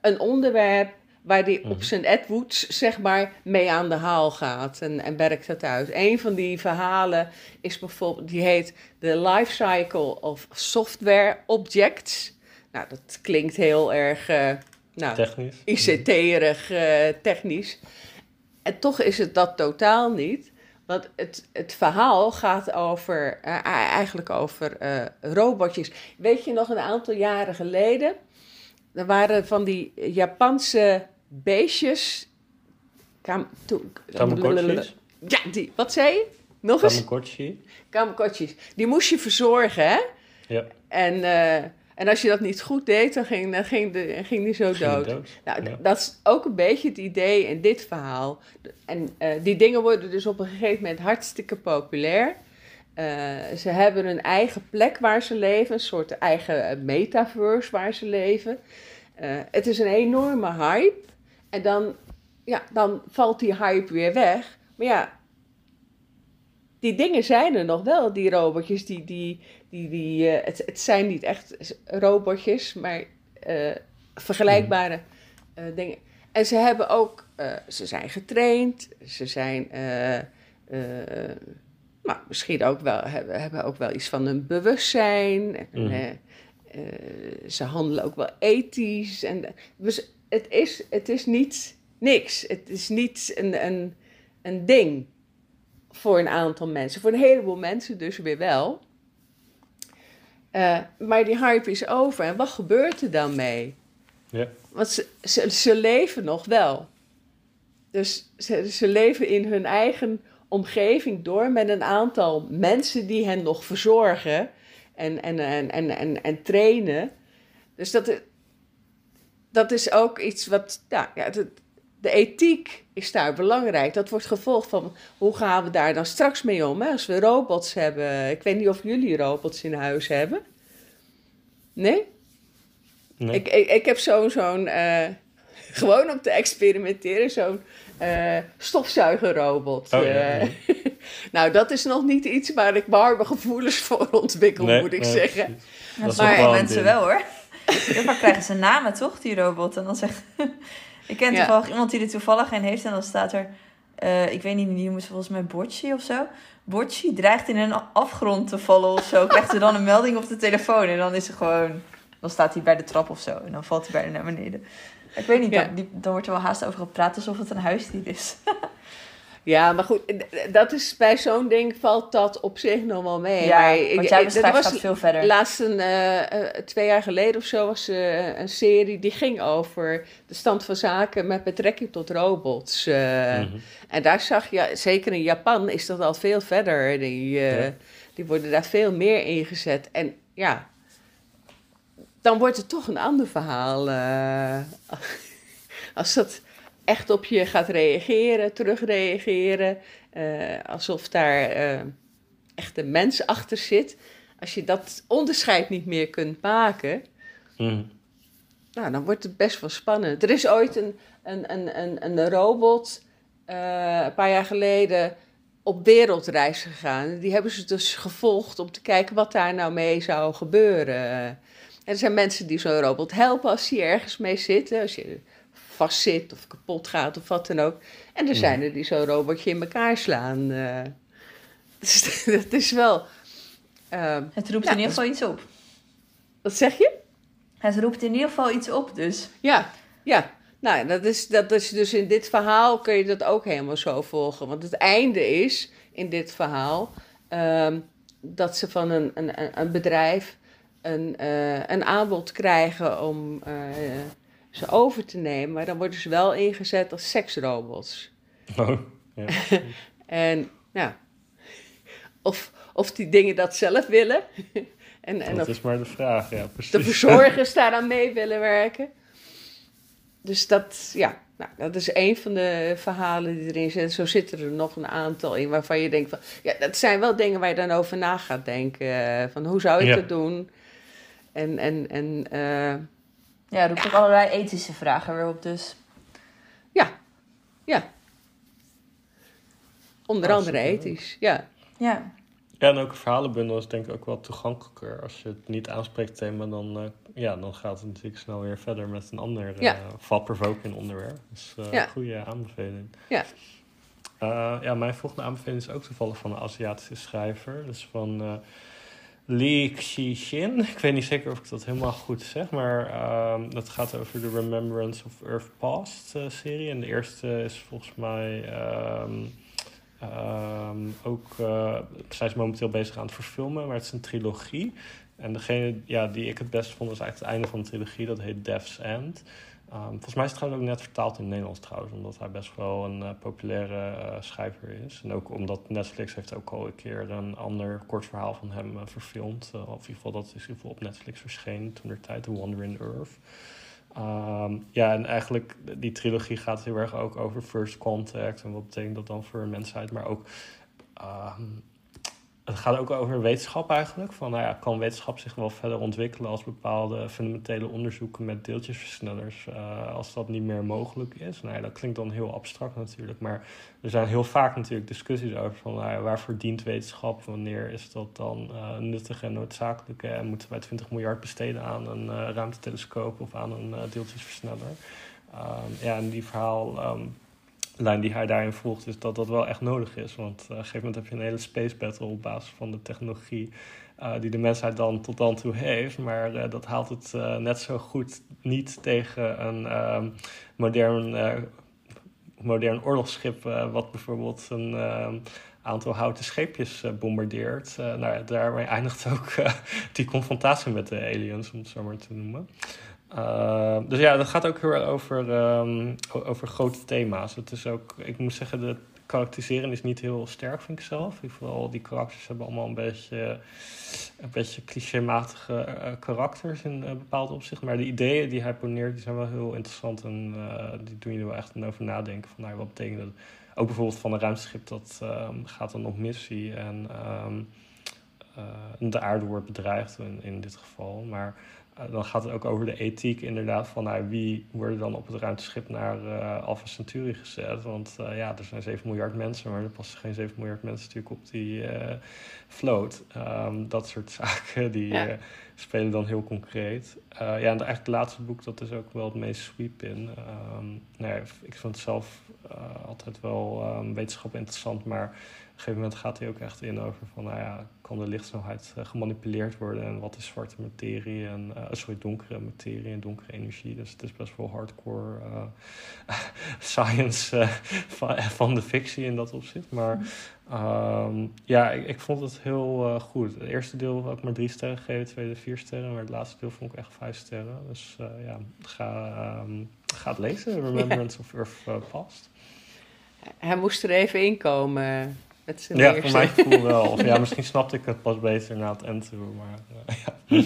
een onderwerp waar op
Mhm.
zijn Edwoods, zeg maar, mee aan de haal gaat en, en werkt het uit. Een van die verhalen is bijvoorbeeld, die heet The Life Cycle of Software Objects. Nou, dat klinkt heel erg, eh, nou,
Technisch.
ICT-erig eh, technisch. En toch is het dat totaal niet. Want het, het verhaal gaat over, eh, eigenlijk over robotjes. Weet je nog, een aantal jaren geleden... er waren van die Japanse beestjes... Kam, to-. Ja, die, wat zei je? Nog eens?
Tamagotchi.
Tamagotchis. Die moest je verzorgen, hè?
Ja.
En, eh, en als je dat niet goed deed, dan ging, dan ging, de, ging die zo
Ging
dood.
dood.
Nou,
Ja.
dat is ook een beetje het idee in dit verhaal. En eh, die dingen worden dus op een gegeven moment hartstikke populair. Eh, ze hebben een eigen plek waar ze leven, een soort eigen metaverse waar ze leven. Eh, het is een enorme hype. En dan, ja, dan valt die hype weer weg. Maar ja, die dingen zijn er nog wel, die robotjes. Die, die, die, die, eh, het, het zijn niet echt robotjes, maar eh, vergelijkbare eh, dingen. En ze hebben ook, ze zijn getraind, ze zijn, misschien ook wel, hebben, hebben ook wel iets van een bewustzijn. En,
Mhm.
Eh, ze handelen ook wel ethisch. En, dus het is, het is niet niks. Het is niet een, een, een ding voor een aantal mensen. Voor een heleboel mensen dus weer wel. Eh, maar die hype is over. En wat gebeurt er dan mee?
Ja.
Want ze, ze, ze leven nog wel. Dus ze, ze leven in hun eigen omgeving door met een aantal mensen die hen nog verzorgen en, en, en, en, en, en trainen. Dus dat, is- dat is ook iets wat. Ja, ja, de, de ethiek is daar belangrijk. Dat wordt gevolgd van hoe gaan we daar dan straks mee om? Hè? Als we robots hebben. Ik weet niet of jullie robots in huis hebben. Nee?
Nee.
Ik, ik, ik heb zo'n, zo'n eh, gewoon om te experimenteren, zo'n eh, stofzuigerrobot.
Oh, ja,
Eh,
ja.
Nou, dat is nog niet iets waar ik warme gevoelens voor ontwikkel,
Nee,
moet ik
nee,
zeggen.
Dat
sommige
een
mensen
ding.
wel hoor. Heel vaak krijgen ze namen toch, die robot. En dan zegt... ik ken
Ja.
toevallig iemand die er toevallig een heeft. En dan staat er... eh, ik weet niet, die noemen ze volgens mij Bocci of zo. Bocci dreigt in een afgrond te vallen of zo. Krijgt er dan een melding op de telefoon. En dan is er gewoon... Dan staat hij bij de trap of zo. En dan valt hij bijna naar beneden. Ik weet niet,
Ja.
dan, die, dan wordt er wel haast over gepraat alsof het een huisdier is.
Ja, maar goed, dat is, bij zo'n ding valt dat op zich nog wel mee.
ja,
maar ik-
wat jij
ik-
beschrijft
was
gaat veel verder.
Laatst een, eh, eh, twee jaar geleden of zo was eh, een serie die ging over de stand van zaken met betrekking tot robots. eh.
Mhm.
En daar zag je, zeker in Japan is dat al veel verder. Die, eh,
Ja.
die worden daar veel meer ingezet. En ja, dan wordt het toch een ander verhaal. als dat echt op je gaat reageren, terugreageren. eh, alsof daar eh, echt een mens achter zit. Als je dat onderscheid niet meer kunt maken,
Mhm.
nou, dan wordt het best wel spannend. Er is ooit een, een, een, een, een robot eh, een paar jaar geleden op wereldreis gegaan. Die hebben ze dus gevolgd om te kijken wat daar nou mee zou gebeuren. En er zijn mensen die zo'n robot helpen als die ergens mee zitten. Als je vast zit of kapot gaat of wat dan ook. En er zijn er die zo'n robotje in elkaar slaan. eh. Dus dat is wel... eh,
Het roept
Ja,
in ieder geval iets op.
wat zeg je?
Het roept in ieder geval iets op, dus.
Ja, ja. Nou, dat is, dat is dus in dit verhaal kun je dat ook helemaal zo volgen. Want het einde is in dit verhaal ehm, dat ze van een, een, een- een bedrijf een, eh, een aanbod krijgen om eh, ze over te nemen. Maar dan worden ze wel ingezet als seksrobots.
Oh, ja.
En ja, of, of die dingen dat zelf willen. en, en
dat is maar de vraag, ja, precies.
de verzorgers daaraan mee willen werken. Dus dat, ja, nou, dat is een van de verhalen die erin zitten. Zo zitten er nog een aantal in waarvan je denkt van... Ja, dat zijn wel dingen waar je dan over na gaat denken. eh, Van hoe zou ik
Ja.
dat doen? En, en, en eh,
Ja, roept ook allerlei ethische vragen weer op, dus.
ja, ja. Onder andere
superleuk.
ethisch, ja.
Ja.
Ja, en ook een verhalenbundel is denk ik ook wel toegankelijker. Als je het niet aanspreekt thema, dan, eh, ja, dan gaat het natuurlijk snel weer verder met een ander
Ja.
eh thought-provoking onderwerp. Dus eh
Ja.
goede aanbeveling.
Ja.
Eh, ja, mijn volgende aanbeveling is ook toevallig van een Aziatische schrijver. Dus van Lee Xixin. Ik weet niet zeker of ik dat helemaal goed zeg, maar ehm, dat gaat over de Remembrance of Earth Past eh, serie. En de eerste is volgens mij ehm, ehm, ook, eh zijn ze momenteel bezig aan het verfilmen, maar het is een trilogie. En degene ja, die ik het best vond, is eigenlijk het einde van de trilogie. Dat heet Death's End. Ehm, volgens mij is het trouwens ook net vertaald in Nederlands trouwens, omdat hij best wel een eh, populaire eh, schrijver is. En ook omdat Netflix heeft ook al een keer een ander kort verhaal van hem eh, verfilmd. Of in ieder geval, dat is in ieder geval op Netflix verschenen toen de tijd, The Wonder in Earth. Ehm, ja, en eigenlijk die trilogie gaat heel erg ook over first contact en wat betekent dat dan voor een mensheid, maar ook ehm, het gaat ook over wetenschap eigenlijk. Van, nou ja, kan wetenschap zich wel verder ontwikkelen als bepaalde fundamentele onderzoeken met deeltjesversnellers, eh, als dat niet meer mogelijk is? Nou ja, dat klinkt dan heel abstract natuurlijk, maar er zijn heel vaak natuurlijk discussies over van, nou ja, waarvoor dient wetenschap? Wanneer is dat dan eh, nuttig en noodzakelijk? En moeten wij 20 miljard besteden aan een eh, ruimtetelescoop of aan een eh, deeltjesversneller? Ehm, ja, en die verhaal... ehm, lijn die hij daarin volgt, is dat dat wel echt nodig is. Want eh, op een gegeven moment heb je een hele space battle op basis van de technologie eh, die de mensheid dan tot dan toe heeft. Maar eh, dat haalt het net zo goed niet tegen een ehm, modern, modern oorlogsschip, wat bijvoorbeeld een ehm, aantal houten scheepjes bombardeert. Nou, daarmee eindigt ook die confrontatie met de aliens, om het zo maar te noemen. Uh, dus ja, dat gaat ook heel erg over, um, over grote thema's. Het is ook, ik moet zeggen, de karakteriseren is niet heel sterk, vind ik zelf. Ieder geval, die karakters hebben allemaal een beetje, een beetje clichématige uh, karakters in uh, bepaalde opzichten. Maar de ideeën die hij poneert, die zijn wel heel interessant en uh, die doen je er wel echt over nadenken. Van, nou, wat betekent dat? Ook bijvoorbeeld van een ruimteschip dat um, gaat dan op missie en de aarde wordt bedreigd in, in dit geval. Maar dan gaat het ook over de ethiek inderdaad van nou, wie worden dan op het ruimteschip naar uh, Alpha Centauri gezet. Want uh, ja, er zijn 7 miljard mensen, maar er passen geen 7 miljard mensen natuurlijk op die vloot. Um, dat soort zaken die
Ja.
spelen dan heel concreet. ja, en eigenlijk het laatste boek, dat is ook wel het meest sweep in. Um, nou ja, ik vond het zelf altijd wel um, wetenschap interessant, maar een gegeven moment gaat hij ook echt in over van, nou ja, kan de lichtsnelheid uh, gemanipuleerd worden en wat is zwarte materie en, uh, sorry, donkere materie en donkere energie. Dus het is best wel hardcore uh, science eh, van, van, de fictie in dat opzicht. Maar um, ja, ik, ik, vond het heel eh, goed. Het eerste deel had ik maar drie sterren gegeven, het tweede vier sterren, maar het laatste deel vond ik echt vijf sterren. Dus eh, ja, ga, um, ga het lezen, Remembrance of Earth Past.
Hij moest er even inkomen. Met
ja, voor mijn gevoel wel. Of ja, misschien snapte ik het pas beter na het end toe. Maar, uh, ja.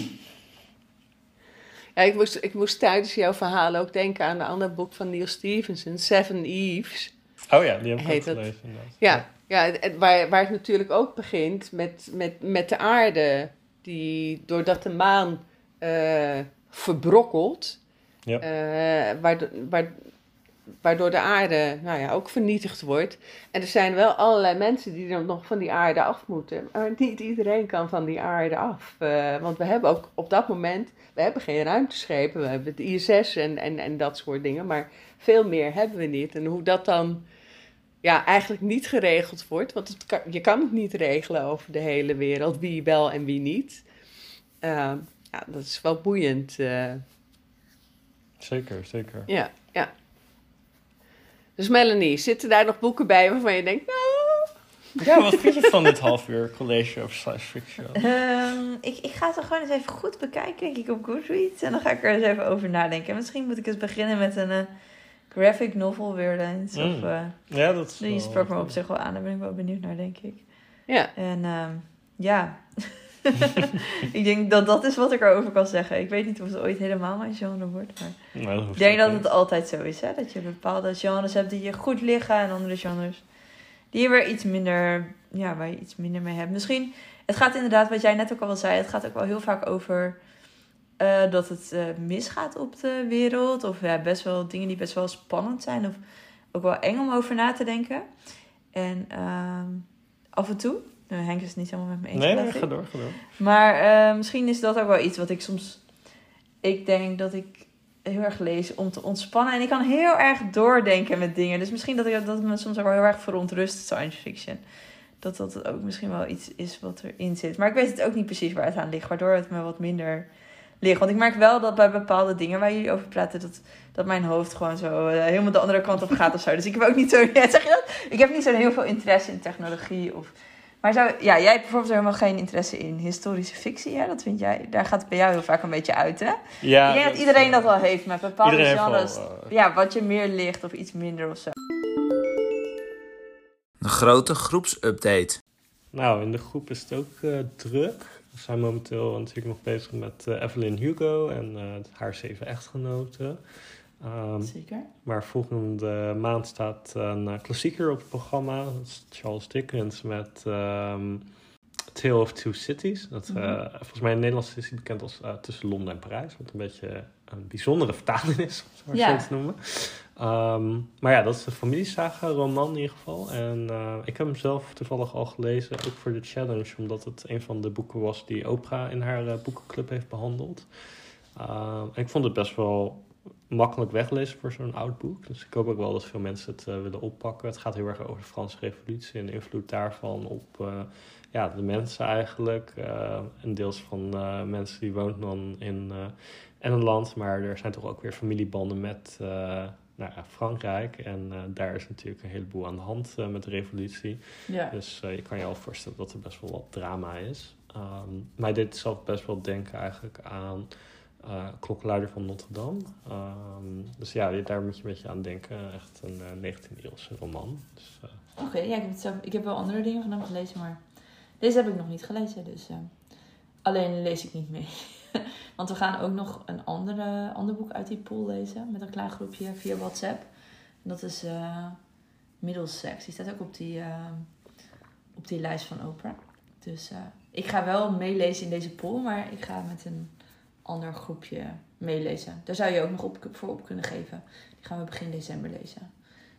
ja, ik moest, ik moest tijdens jouw verhaal ook denken aan een ander boek van Neil Stevenson, Seven Eves.
Oh ja, die heb ik
Heet
ook gelezen.
Ja, ja het- waar, waar het natuurlijk ook begint met, met, met de aarde, die doordat de maan eh, verbrokkelt,
Ja.
eh, waardoor, waar- waardoor de aarde nou ja, ook vernietigd wordt. En er zijn wel allerlei mensen die dan nog van die aarde af moeten. Maar niet iedereen kan van die aarde af. Eh, want we hebben ook op dat moment, we hebben geen ruimteschepen, we hebben het ISS en, en, en dat soort dingen. Maar veel meer hebben we niet. En hoe dat dan ja, eigenlijk niet geregeld wordt. Want het kan, je kan het niet regelen over de hele wereld, wie wel en wie niet. Eh, ja, dat is wel boeiend. eh.
Zeker, zeker.
Ja, ja. Dus Melanie, zitten daar nog boeken bij waarvan je denkt, nou...
Ja, wat vind je van dit half uur college over science fiction?
Ehm, ik, ik ga het er gewoon eens even goed bekijken, denk ik, op Goodreads. En dan ga ik er eens even over nadenken. En misschien moet ik eens beginnen met een eh, graphic novel weer eens. Of, eh,
Ja, dat is
die sprak me op zich wel aan. Daar ben ik wel benieuwd naar, denk ik.
Ja,
En ehm, ja, ik denk dat dat is wat ik erover kan zeggen. Ik weet niet of het ooit helemaal mijn genre wordt, maar...
Hoeft
Ik denk dat
niet.
het altijd zo is, hè? Dat je bepaalde genres hebt die je goed liggen en andere genres die je weer iets minder, ja, waar je iets minder mee hebt. Misschien, het gaat inderdaad, wat jij net ook al zei, het gaat ook wel heel vaak over eh, dat het eh, misgaat op de wereld. Of ja, best wel dingen die best wel spannend zijn of ook wel eng om over na te denken. En ehm, af en toe, nou, Henk is het niet helemaal met me eens.
Nee, nee, ga door, ga door.
Maar eh, misschien is dat ook wel iets wat ik soms. Ik denk dat ik heel erg lees om te ontspannen. En ik kan heel erg doordenken met dingen. Dus misschien dat, ik, dat het me soms ook wel heel erg verontrust, science fiction. Dat dat ook misschien wel iets is wat erin zit. Maar ik weet het ook niet precies waar het aan ligt. Waardoor het me wat minder ligt. Want ik merk wel dat bij bepaalde dingen waar jullie over praten... dat, dat mijn hoofd gewoon zo eh, helemaal de andere kant op gaat of zo. Dus ik heb ook niet zo... Ja, zeg je dat? Ik heb niet zo heel veel interesse in technologie of... Maar zou, ja, jij hebt bijvoorbeeld helemaal geen interesse in historische fictie. Ja, dat vind jij. Daar gaat het bij jou heel vaak een beetje uit, hè?
Ja,
ik denk dat iedereen dat wel heeft met bepaalde genres.
wel, eh,
Ja, wat je meer ligt of iets minder of zo.
De grote groepsupdate.
Nou, in de groep is het ook eh, druk. We zijn momenteel natuurlijk nog bezig met eh, Evelyn Hugo en eh, haar zeven echtgenoten. Ehm,
Zeker.
maar volgende maand staat een eh, klassieker op het programma. Dat is Charles Dickens met ehm Tale of Two Cities. Dat, eh,
Mhm.
Volgens mij in het Nederlands is hij bekend als eh, Tussen Londen en Parijs. Wat een beetje een bijzondere vertaling is, om het
Ja.
zo te noemen. Ehm, maar ja, dat is de familiesaga roman in ieder geval. En eh, ik heb hem zelf toevallig al gelezen, ook voor de challenge, omdat het een van de boeken was die Oprah in haar eh, boekenclub heeft behandeld. En ik vond het best wel makkelijk weglezen voor zo'n oud boek. Dus ik hoop ook wel dat veel mensen het eh, willen oppakken. Het gaat heel erg over de Franse Revolutie en de invloed daarvan op eh, ja, de mensen eigenlijk. eh, en deels van mensen die wonen dan in eh, Engeland. Maar er zijn toch ook weer familiebanden met nou ja, Frankrijk. En daar is natuurlijk een heleboel aan de hand met de revolutie.
Ja.
Dus je kan je al voorstellen dat er best wel wat drama is. Mij deed het zelf best wel denken eigenlijk aan eh Klokkenluider van Notre Dame. Ehm, dus ja, daar moet je een beetje aan denken. Echt een eh 19e-eeuwse roman. Dus, eh,
Oké, ja, ik heb, ik heb wel andere dingen van hem gelezen, maar deze heb ik nog niet gelezen. Dus alleen lees ik niet mee. Want we gaan ook nog een andere, ander boek uit die pool lezen met een klein groepje via WhatsApp. En dat is Middlesex. Die staat ook op die, op die lijst van Oprah. Dus ik ga wel meelezen in deze pool, maar ik ga met een ander groepje meelezen. Daar zou je ook nog op, voor op kunnen geven. Die gaan we begin december lezen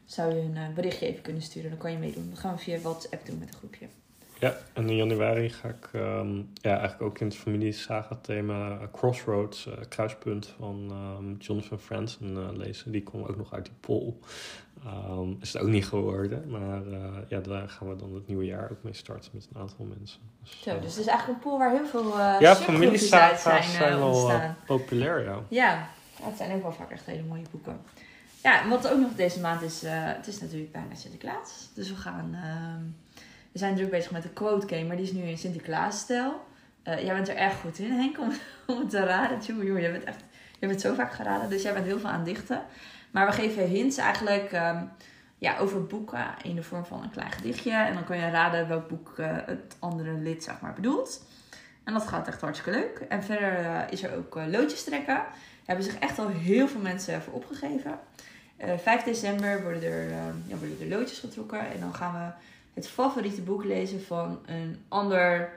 zou je een eh, berichtje even kunnen sturen. Dan kan je meedoen. Dat gaan we via WhatsApp doen met een groepje.
ja, en in januari ga ik ehm, ja, eigenlijk ook in het familiesaga-thema eh, Crossroads, eh, Kruispunt van ehm, Jonathan Franzen lezen. Die komt ook nog uit die poll. Ehm, is het ook niet geworden, maar eh, ja, daar gaan we dan het nieuwe jaar ook mee starten met een aantal mensen. Dus,
Zo,
eh,
dus het is eigenlijk een pool waar heel veel uh,
ja,
familiesaga's zijn,
zijn, wel
ontstaan.
populair, ja.
Ja, het zijn ook wel vaak echt hele mooie boeken. Ja, en wat ook nog deze maand is, het is natuurlijk bijna Sinterklaas. Dus we gaan, ehm, we zijn druk bezig met de quote game, maar die is nu in Sinterklaas-stijl. Jij bent er erg goed in, Henk, om, om het te raden. Tjoe, joh, jij bent echt, je hebt het zo vaak geraden, dus jij bent heel veel aan dichten. Maar we geven hints eigenlijk ehm, ja, over boeken in de vorm van een klein gedichtje. En dan kan je raden welk boek eh, het andere lid zeg maar, bedoelt. En dat gaat echt hartstikke leuk. En verder eh, is er ook eh, loodjes trekken. Daar hebben zich echt al heel veel mensen voor opgegeven. Eh 5 december worden er, eh, ja, worden er loodjes getrokken. En dan gaan we het favoriete boek lezen van een ander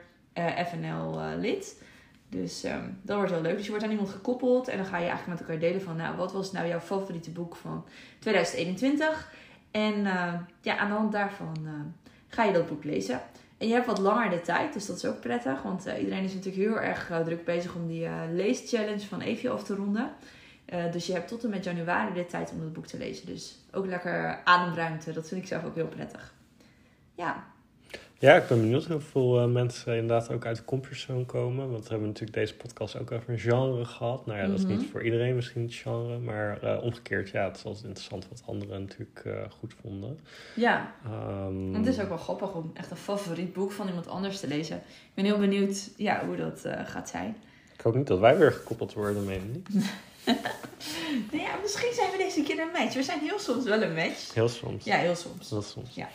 FNL-lid. Dus ehm, dat wordt heel leuk. Dus je wordt aan iemand gekoppeld. En dan ga je eigenlijk met elkaar delen van... Nou, wat was nou jouw favoriete boek van 2021? En eh, ja, aan de hand daarvan eh, ga je dat boek lezen. En je hebt wat langer de tijd, dus dat is ook prettig. Want eh, iedereen is natuurlijk heel erg druk bezig om die leeschallenge van Evie af te ronden. Dus je hebt tot en met januari de tijd om dat boek te lezen. Dus ook lekker ademruimte. Dat vind ik zelf ook heel prettig. Ja,
Ja, ik ben benieuwd hoeveel uh, mensen inderdaad ook uit de comfortzone komen. Want we hebben natuurlijk deze podcast ook over een genre gehad. Nou ja, dat is
Mhm.
niet voor iedereen misschien het genre. Maar uh, omgekeerd, ja, het is altijd interessant wat anderen natuurlijk uh, goed vonden.
ja.
Um,
Want het is ook wel grappig om echt een favoriet boek van iemand anders te lezen. Ik ben heel benieuwd ja, hoe dat gaat zijn.
Ik hoop niet dat wij weer gekoppeld worden, meen je niet?
nou ja, misschien zijn we deze keer een match. We zijn heel soms wel een match.
Heel soms.
Ja, heel soms.
Heel soms.
Ja.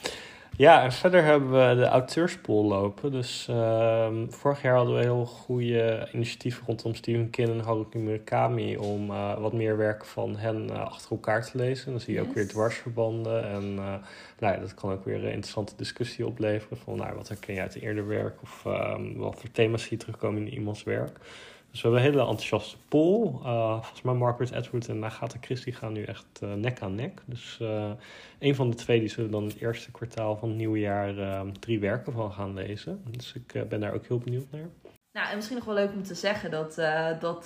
Ja, en verder hebben we de auteurspool lopen. Dus uh, vorig jaar hadden we heel goede initiatieven rondom Stephen King en Haruki Murakami om uh, wat meer werk van hen uh, achter elkaar te lezen. Dan zie je yes. ook weer dwarsverbanden en uh, nou ja, dat kan ook weer een interessante discussie opleveren van nou, wat herken je uit eerder werk of um, wat voor thema's zie je terugkomen in iemands werk. Dus we hebben een hele enthousiaste poll. Uh, volgens mij Margaret Atwood en Agatha Christie gaan nu echt uh, nek aan nek. Dus uh, een van de twee die zullen dan het eerste kwartaal van het nieuwe jaar drie werken van gaan lezen. Dus ik ben daar ook heel benieuwd naar.
Nou, en misschien nog wel leuk om te zeggen dat, dat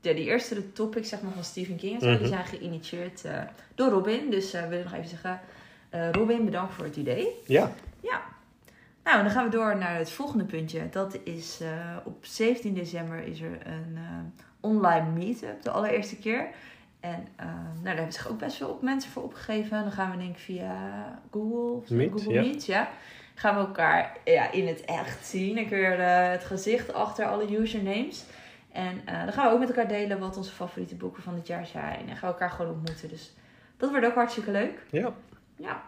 de, die eerste de topics zeg maar, van Stephen King mm -hmm. die zijn geïnitieerd door Robin. Dus we willen nog even zeggen, Robin, bedankt voor het idee.
Ja.
Ja, nou, dan gaan we door naar het volgende puntje. Dat is uh, op 17 december is er een uh, online meetup, de allereerste keer. En uh, nou, daar hebben zich ook best veel op mensen voor opgegeven. Dan gaan we denk ik via Google,
Meet,
Google
ja.
Meet, ja. Gaan we elkaar ja, in het echt zien. Dan kun je het gezicht achter alle usernames. En dan gaan we ook met elkaar delen wat onze favoriete boeken van dit jaar zijn. En gaan we elkaar gewoon ontmoeten. Dus dat wordt ook hartstikke leuk.
Ja.
Ja.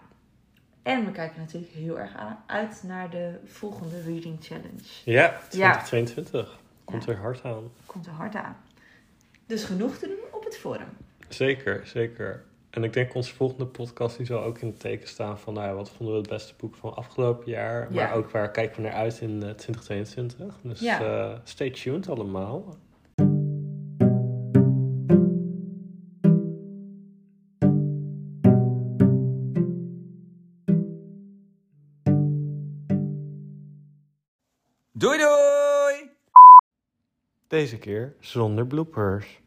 En we kijken natuurlijk heel erg aan, uit naar de volgende Reading Challenge.
Ja, 2022. Komt er hard aan.
Komt er hard aan. Dus genoeg te doen op het forum.
Zeker, zeker. En ik denk onze volgende podcast die zal ook in het teken staan van nou, wat vonden we het beste boek van afgelopen jaar.
Ja.
Maar ook waar kijken we naar uit in uh, 2022. Dus
Ja.
uh, stay tuned allemaal. Deze keer zonder bloopers.